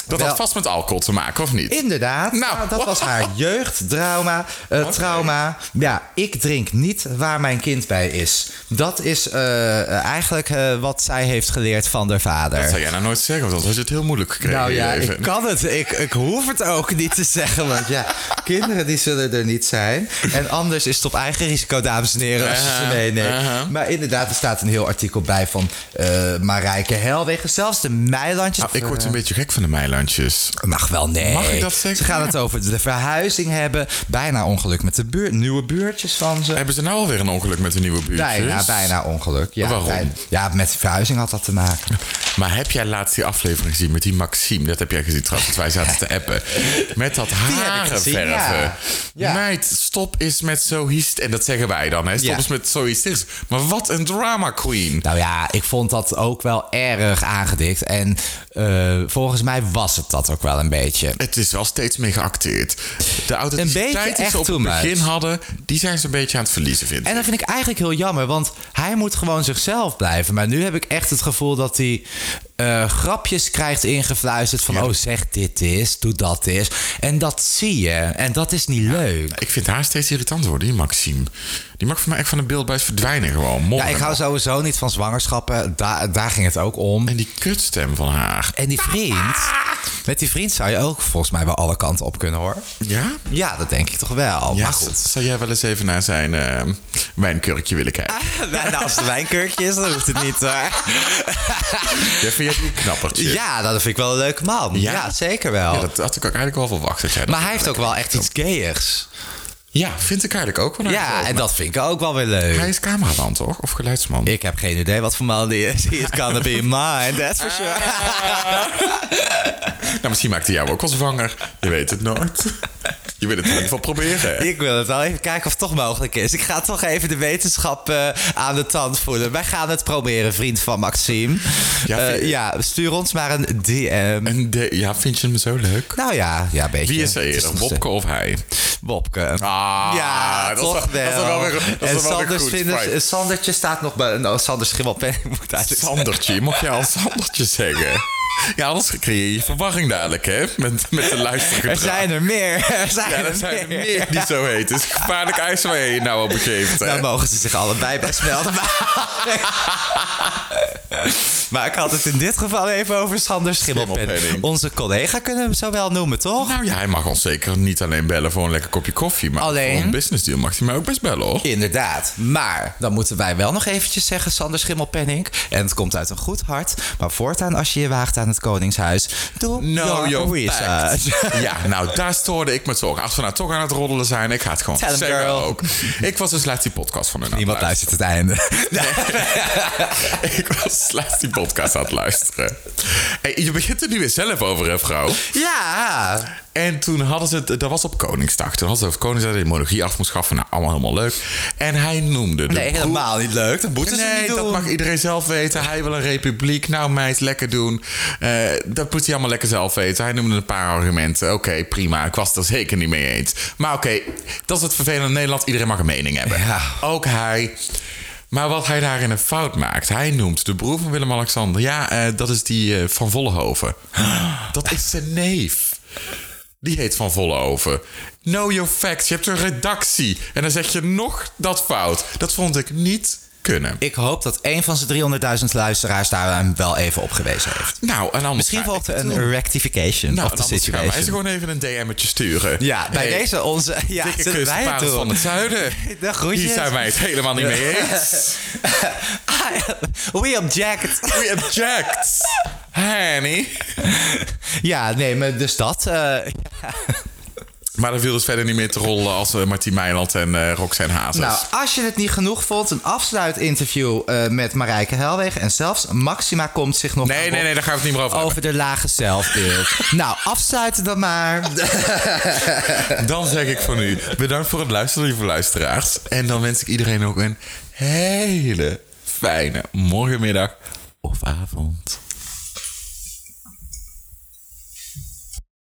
C: Dat
B: Wel-
C: had vast met alcohol te maken, of niet?
B: Inderdaad,
C: Nou.
B: nou, dat was haar jeugdtrauma. eh, trauma. Ja, ik drink niet waar mijn kind bij is. Dat is eh, eh, eigenlijk eh, wat zij heeft geleerd van haar vader.
C: Dat zou jij nou nooit zeggen, want dan had je het heel moeilijk gekregen.
B: Nou ja, ik kan het. Ik, ik hoef het ook niet te zeggen. Want ja, kinderen die zullen er niet zijn. En anders is het op eigen risico, dames en heren, als je ze
C: Aha,
B: meeneemt.
C: aha.
B: Maar inderdaad, er staat een heel artikel bij van eh Marijke Helwegen. Zelfs de Meilandjes.
C: Nou, ik word een beetje gek van de meilandjes.
B: Mag wel, nee.
C: Mag ik dat zeggen?
B: Ze gaan het over de verhuizing hebben. Bijna ongeluk met de buurt. Nieuwe buurtjes van ze.
C: Hebben ze nou alweer een ongeluk met de nieuwe buurtjes?
B: Bijna, bijna ongeluk. Ja,
C: Waarom?
B: bijna. ja, met de verhuizing had dat te maken.
C: Maar heb jij laatst die aflevering gezien met die Maxime? Dat heb jij gezien trouwens, want wij zaten te appen. Met dat haren verven.
B: ja. Ja.
C: Meid, stop eens met zo hysterisch. En dat zeggen wij dan, hè? Stop
B: Ja.
C: eens met zo hysterisch. Maar wat een drama queen.
B: Nou ja, ik vond dat ook wel erg aangedikt. En eh, volgens mij was het dat ook wel een beetje.
C: Het is wel steeds meer geacteerd. De authenticiteit die ze op het begin hadden, die zijn ze een beetje aan het verliezen, vind ik.
B: En dat vind ik eigenlijk heel jammer, want hij moet gewoon zichzelf blijven. Maar nu heb ik echt het gevoel dat hij eh, grapjes krijgt ingefluisterd van... oh, zeg dit is, doe dat is. En dat zie je. En dat is niet leuk.
C: Ik vind haar steeds irritant worden, die Maxime. Die mag voor mij echt van de beeldbuis verdwijnen gewoon.
B: Ja, ik hou sowieso niet van zwangerschappen. Daar, daar ging het ook om.
C: En die kutstem van haar.
B: En die vriend... Met die vriend zou je ook volgens mij wel alle kanten op kunnen, hoor.
C: Ja?
B: Ja, dat denk ik toch wel.
C: Ja,
B: maar goed.
C: zou jij wel eens even naar zijn eh, wijnkurkje willen kijken?
B: Nou, als het een wijnkurkje is, dan hoeft het niet, hoor.
C: Ja, vind die een knappertje?
B: Ja, dat vind ik wel een leuke man.
C: Ja?
B: Ja, zeker wel.
C: Ja, dat had ik ook eigenlijk wel verwacht. Dat jij dat
B: maar hij heeft ook wel echt iets gayers.
C: Ja, vind ik eigenlijk ook wel.
B: Ja, en dat vind ik ook wel weer leuk.
C: Hij is cameraman, toch? Of geluidsman?
B: Ik heb geen idee wat voor man die is. He's gonna be mine, that's for sure.
C: Nou, misschien maakt hij jou ook wel zwanger. Je weet het nooit. Je wil het in ieder geval proberen.
B: Ik wil het wel even kijken of het toch mogelijk is. Ik ga toch even de wetenschap eh, aan de tand voelen. Wij gaan het proberen, vriend van Maxime.
C: Ja,
B: Ja,
C: vind-
B: ja stuur ons maar een DM.
C: En de, ja, vind je hem zo leuk?
B: Nou ja, ja, een beetje.
C: Wie is er eerder, Wopke of hij?
B: Wopke.
C: Ah,
B: ja,
C: dat
B: toch
C: wel- dat wel weer- dat
B: en Sanders
C: goed,
B: vinden-. Sandertje staat nog bij... Nou, Sander Schimmelpenning moet eigenlijk
C: Sandertje, mocht je al Sandertje zeggen? Ja, anders creëer je verwarring dadelijk, hè? Met, met de luistergedrag.
B: Er zijn er meer. Er zijn,
C: Ja,
B: er,
C: er zijn er
B: meer.
C: meer die zo heet. Is gevaarlijk ijs waar je nou op begeeft. hè?
B: Daar mogen ze zich allebei best. maar ik had het in dit geval even over Sander Schimmelpenning. Onze collega kunnen we hem zo wel noemen, toch?
C: Nou ja, hij mag ons zeker niet alleen bellen voor een lekker kopje koffie. Maar
B: Alleen?
C: voor een business deal mag hij mij ook best bellen, hoor.
B: Inderdaad. Maar dan moeten wij wel nog eventjes zeggen, Sander Schimmelpenning. En het komt uit een goed hart. Maar voortaan als je je waagt aan het Koningshuis, doe
C: No,
B: your.
C: Ja, nou, daar stoorde ik me zorgen. Als we nou toch aan het roddelen zijn, ik ga het gewoon
B: Tell
C: zeggen
B: girl.
C: ook. Ik was dus laatst die podcast van hun
B: Niemand luistert het einde.
C: Ik was laatst die podcast aan het luisteren. Hey, je begint er nu weer zelf over, hè, vrouw?
B: ja.
C: En toen hadden ze het, dat was op Koningsdag. Toen hadden ze over Koningsdag dat de monarchie af moest schaffen. Nou, allemaal helemaal leuk. En hij noemde de
B: Nee,
C: broer-
B: helemaal niet leuk. Dat moeten ze
C: Nee,
B: niet doen.
C: dat mag iedereen zelf weten. Hij wil een republiek. Nou, meid, lekker doen. Eh, dat moet hij allemaal lekker zelf weten. Hij noemde een paar argumenten. Oké, prima. Ik was het er zeker niet mee eens. Maar oké, dat is het vervelende in Nederland. Iedereen mag een mening hebben.
B: Ja.
C: Ook hij. Maar wat hij daarin een fout maakt. Hij noemt de broer van Willem-Alexander. Ja, eh, dat is die eh, van Vollenhoven. Dat is zijn neef. Die heet Van Vollenhoven. Know your facts. Je hebt een redactie. En dan zeg je nog dat fout. Dat vond ik niet kunnen.
B: Ik hoop dat een van zijn 300.000 luisteraars daar hem wel even op gewezen heeft.
C: Nou, en anders
B: Misschien volgt er een
C: doen.
B: rectification
C: nou,
B: of de
C: gaan wij ze
B: situation.
C: gewoon even een DM'tje sturen.
B: Ja, bij
C: Hey,
B: deze onze... Ja,
C: Dikke
B: zullen
C: kus,
B: wij het
C: parels
B: doen?
C: van het zuiden.
B: De groetjes.
C: Hier zijn wij het helemaal niet mee eens.
B: We object.
C: We object. Honey.
B: Ja, nee, maar dus dat. eh.
C: Maar dan viel het verder niet meer te rollen als uh, Martien Meiland en uh, Roxanne Hazes.
B: Nou, als je het niet genoeg vond, een afsluitinterview uh, met Marijke Helwegen. En zelfs Maxima komt zich nog
C: Nee, nee, nee, daar gaan we het niet meer over
B: Over de lage zelfbeeld. nou, afsluiten dan maar.
C: dan zeg ik van u, bedankt voor het luisteren, lieve luisteraars. En dan wens ik iedereen ook een hele fijne morgenmiddag of avond.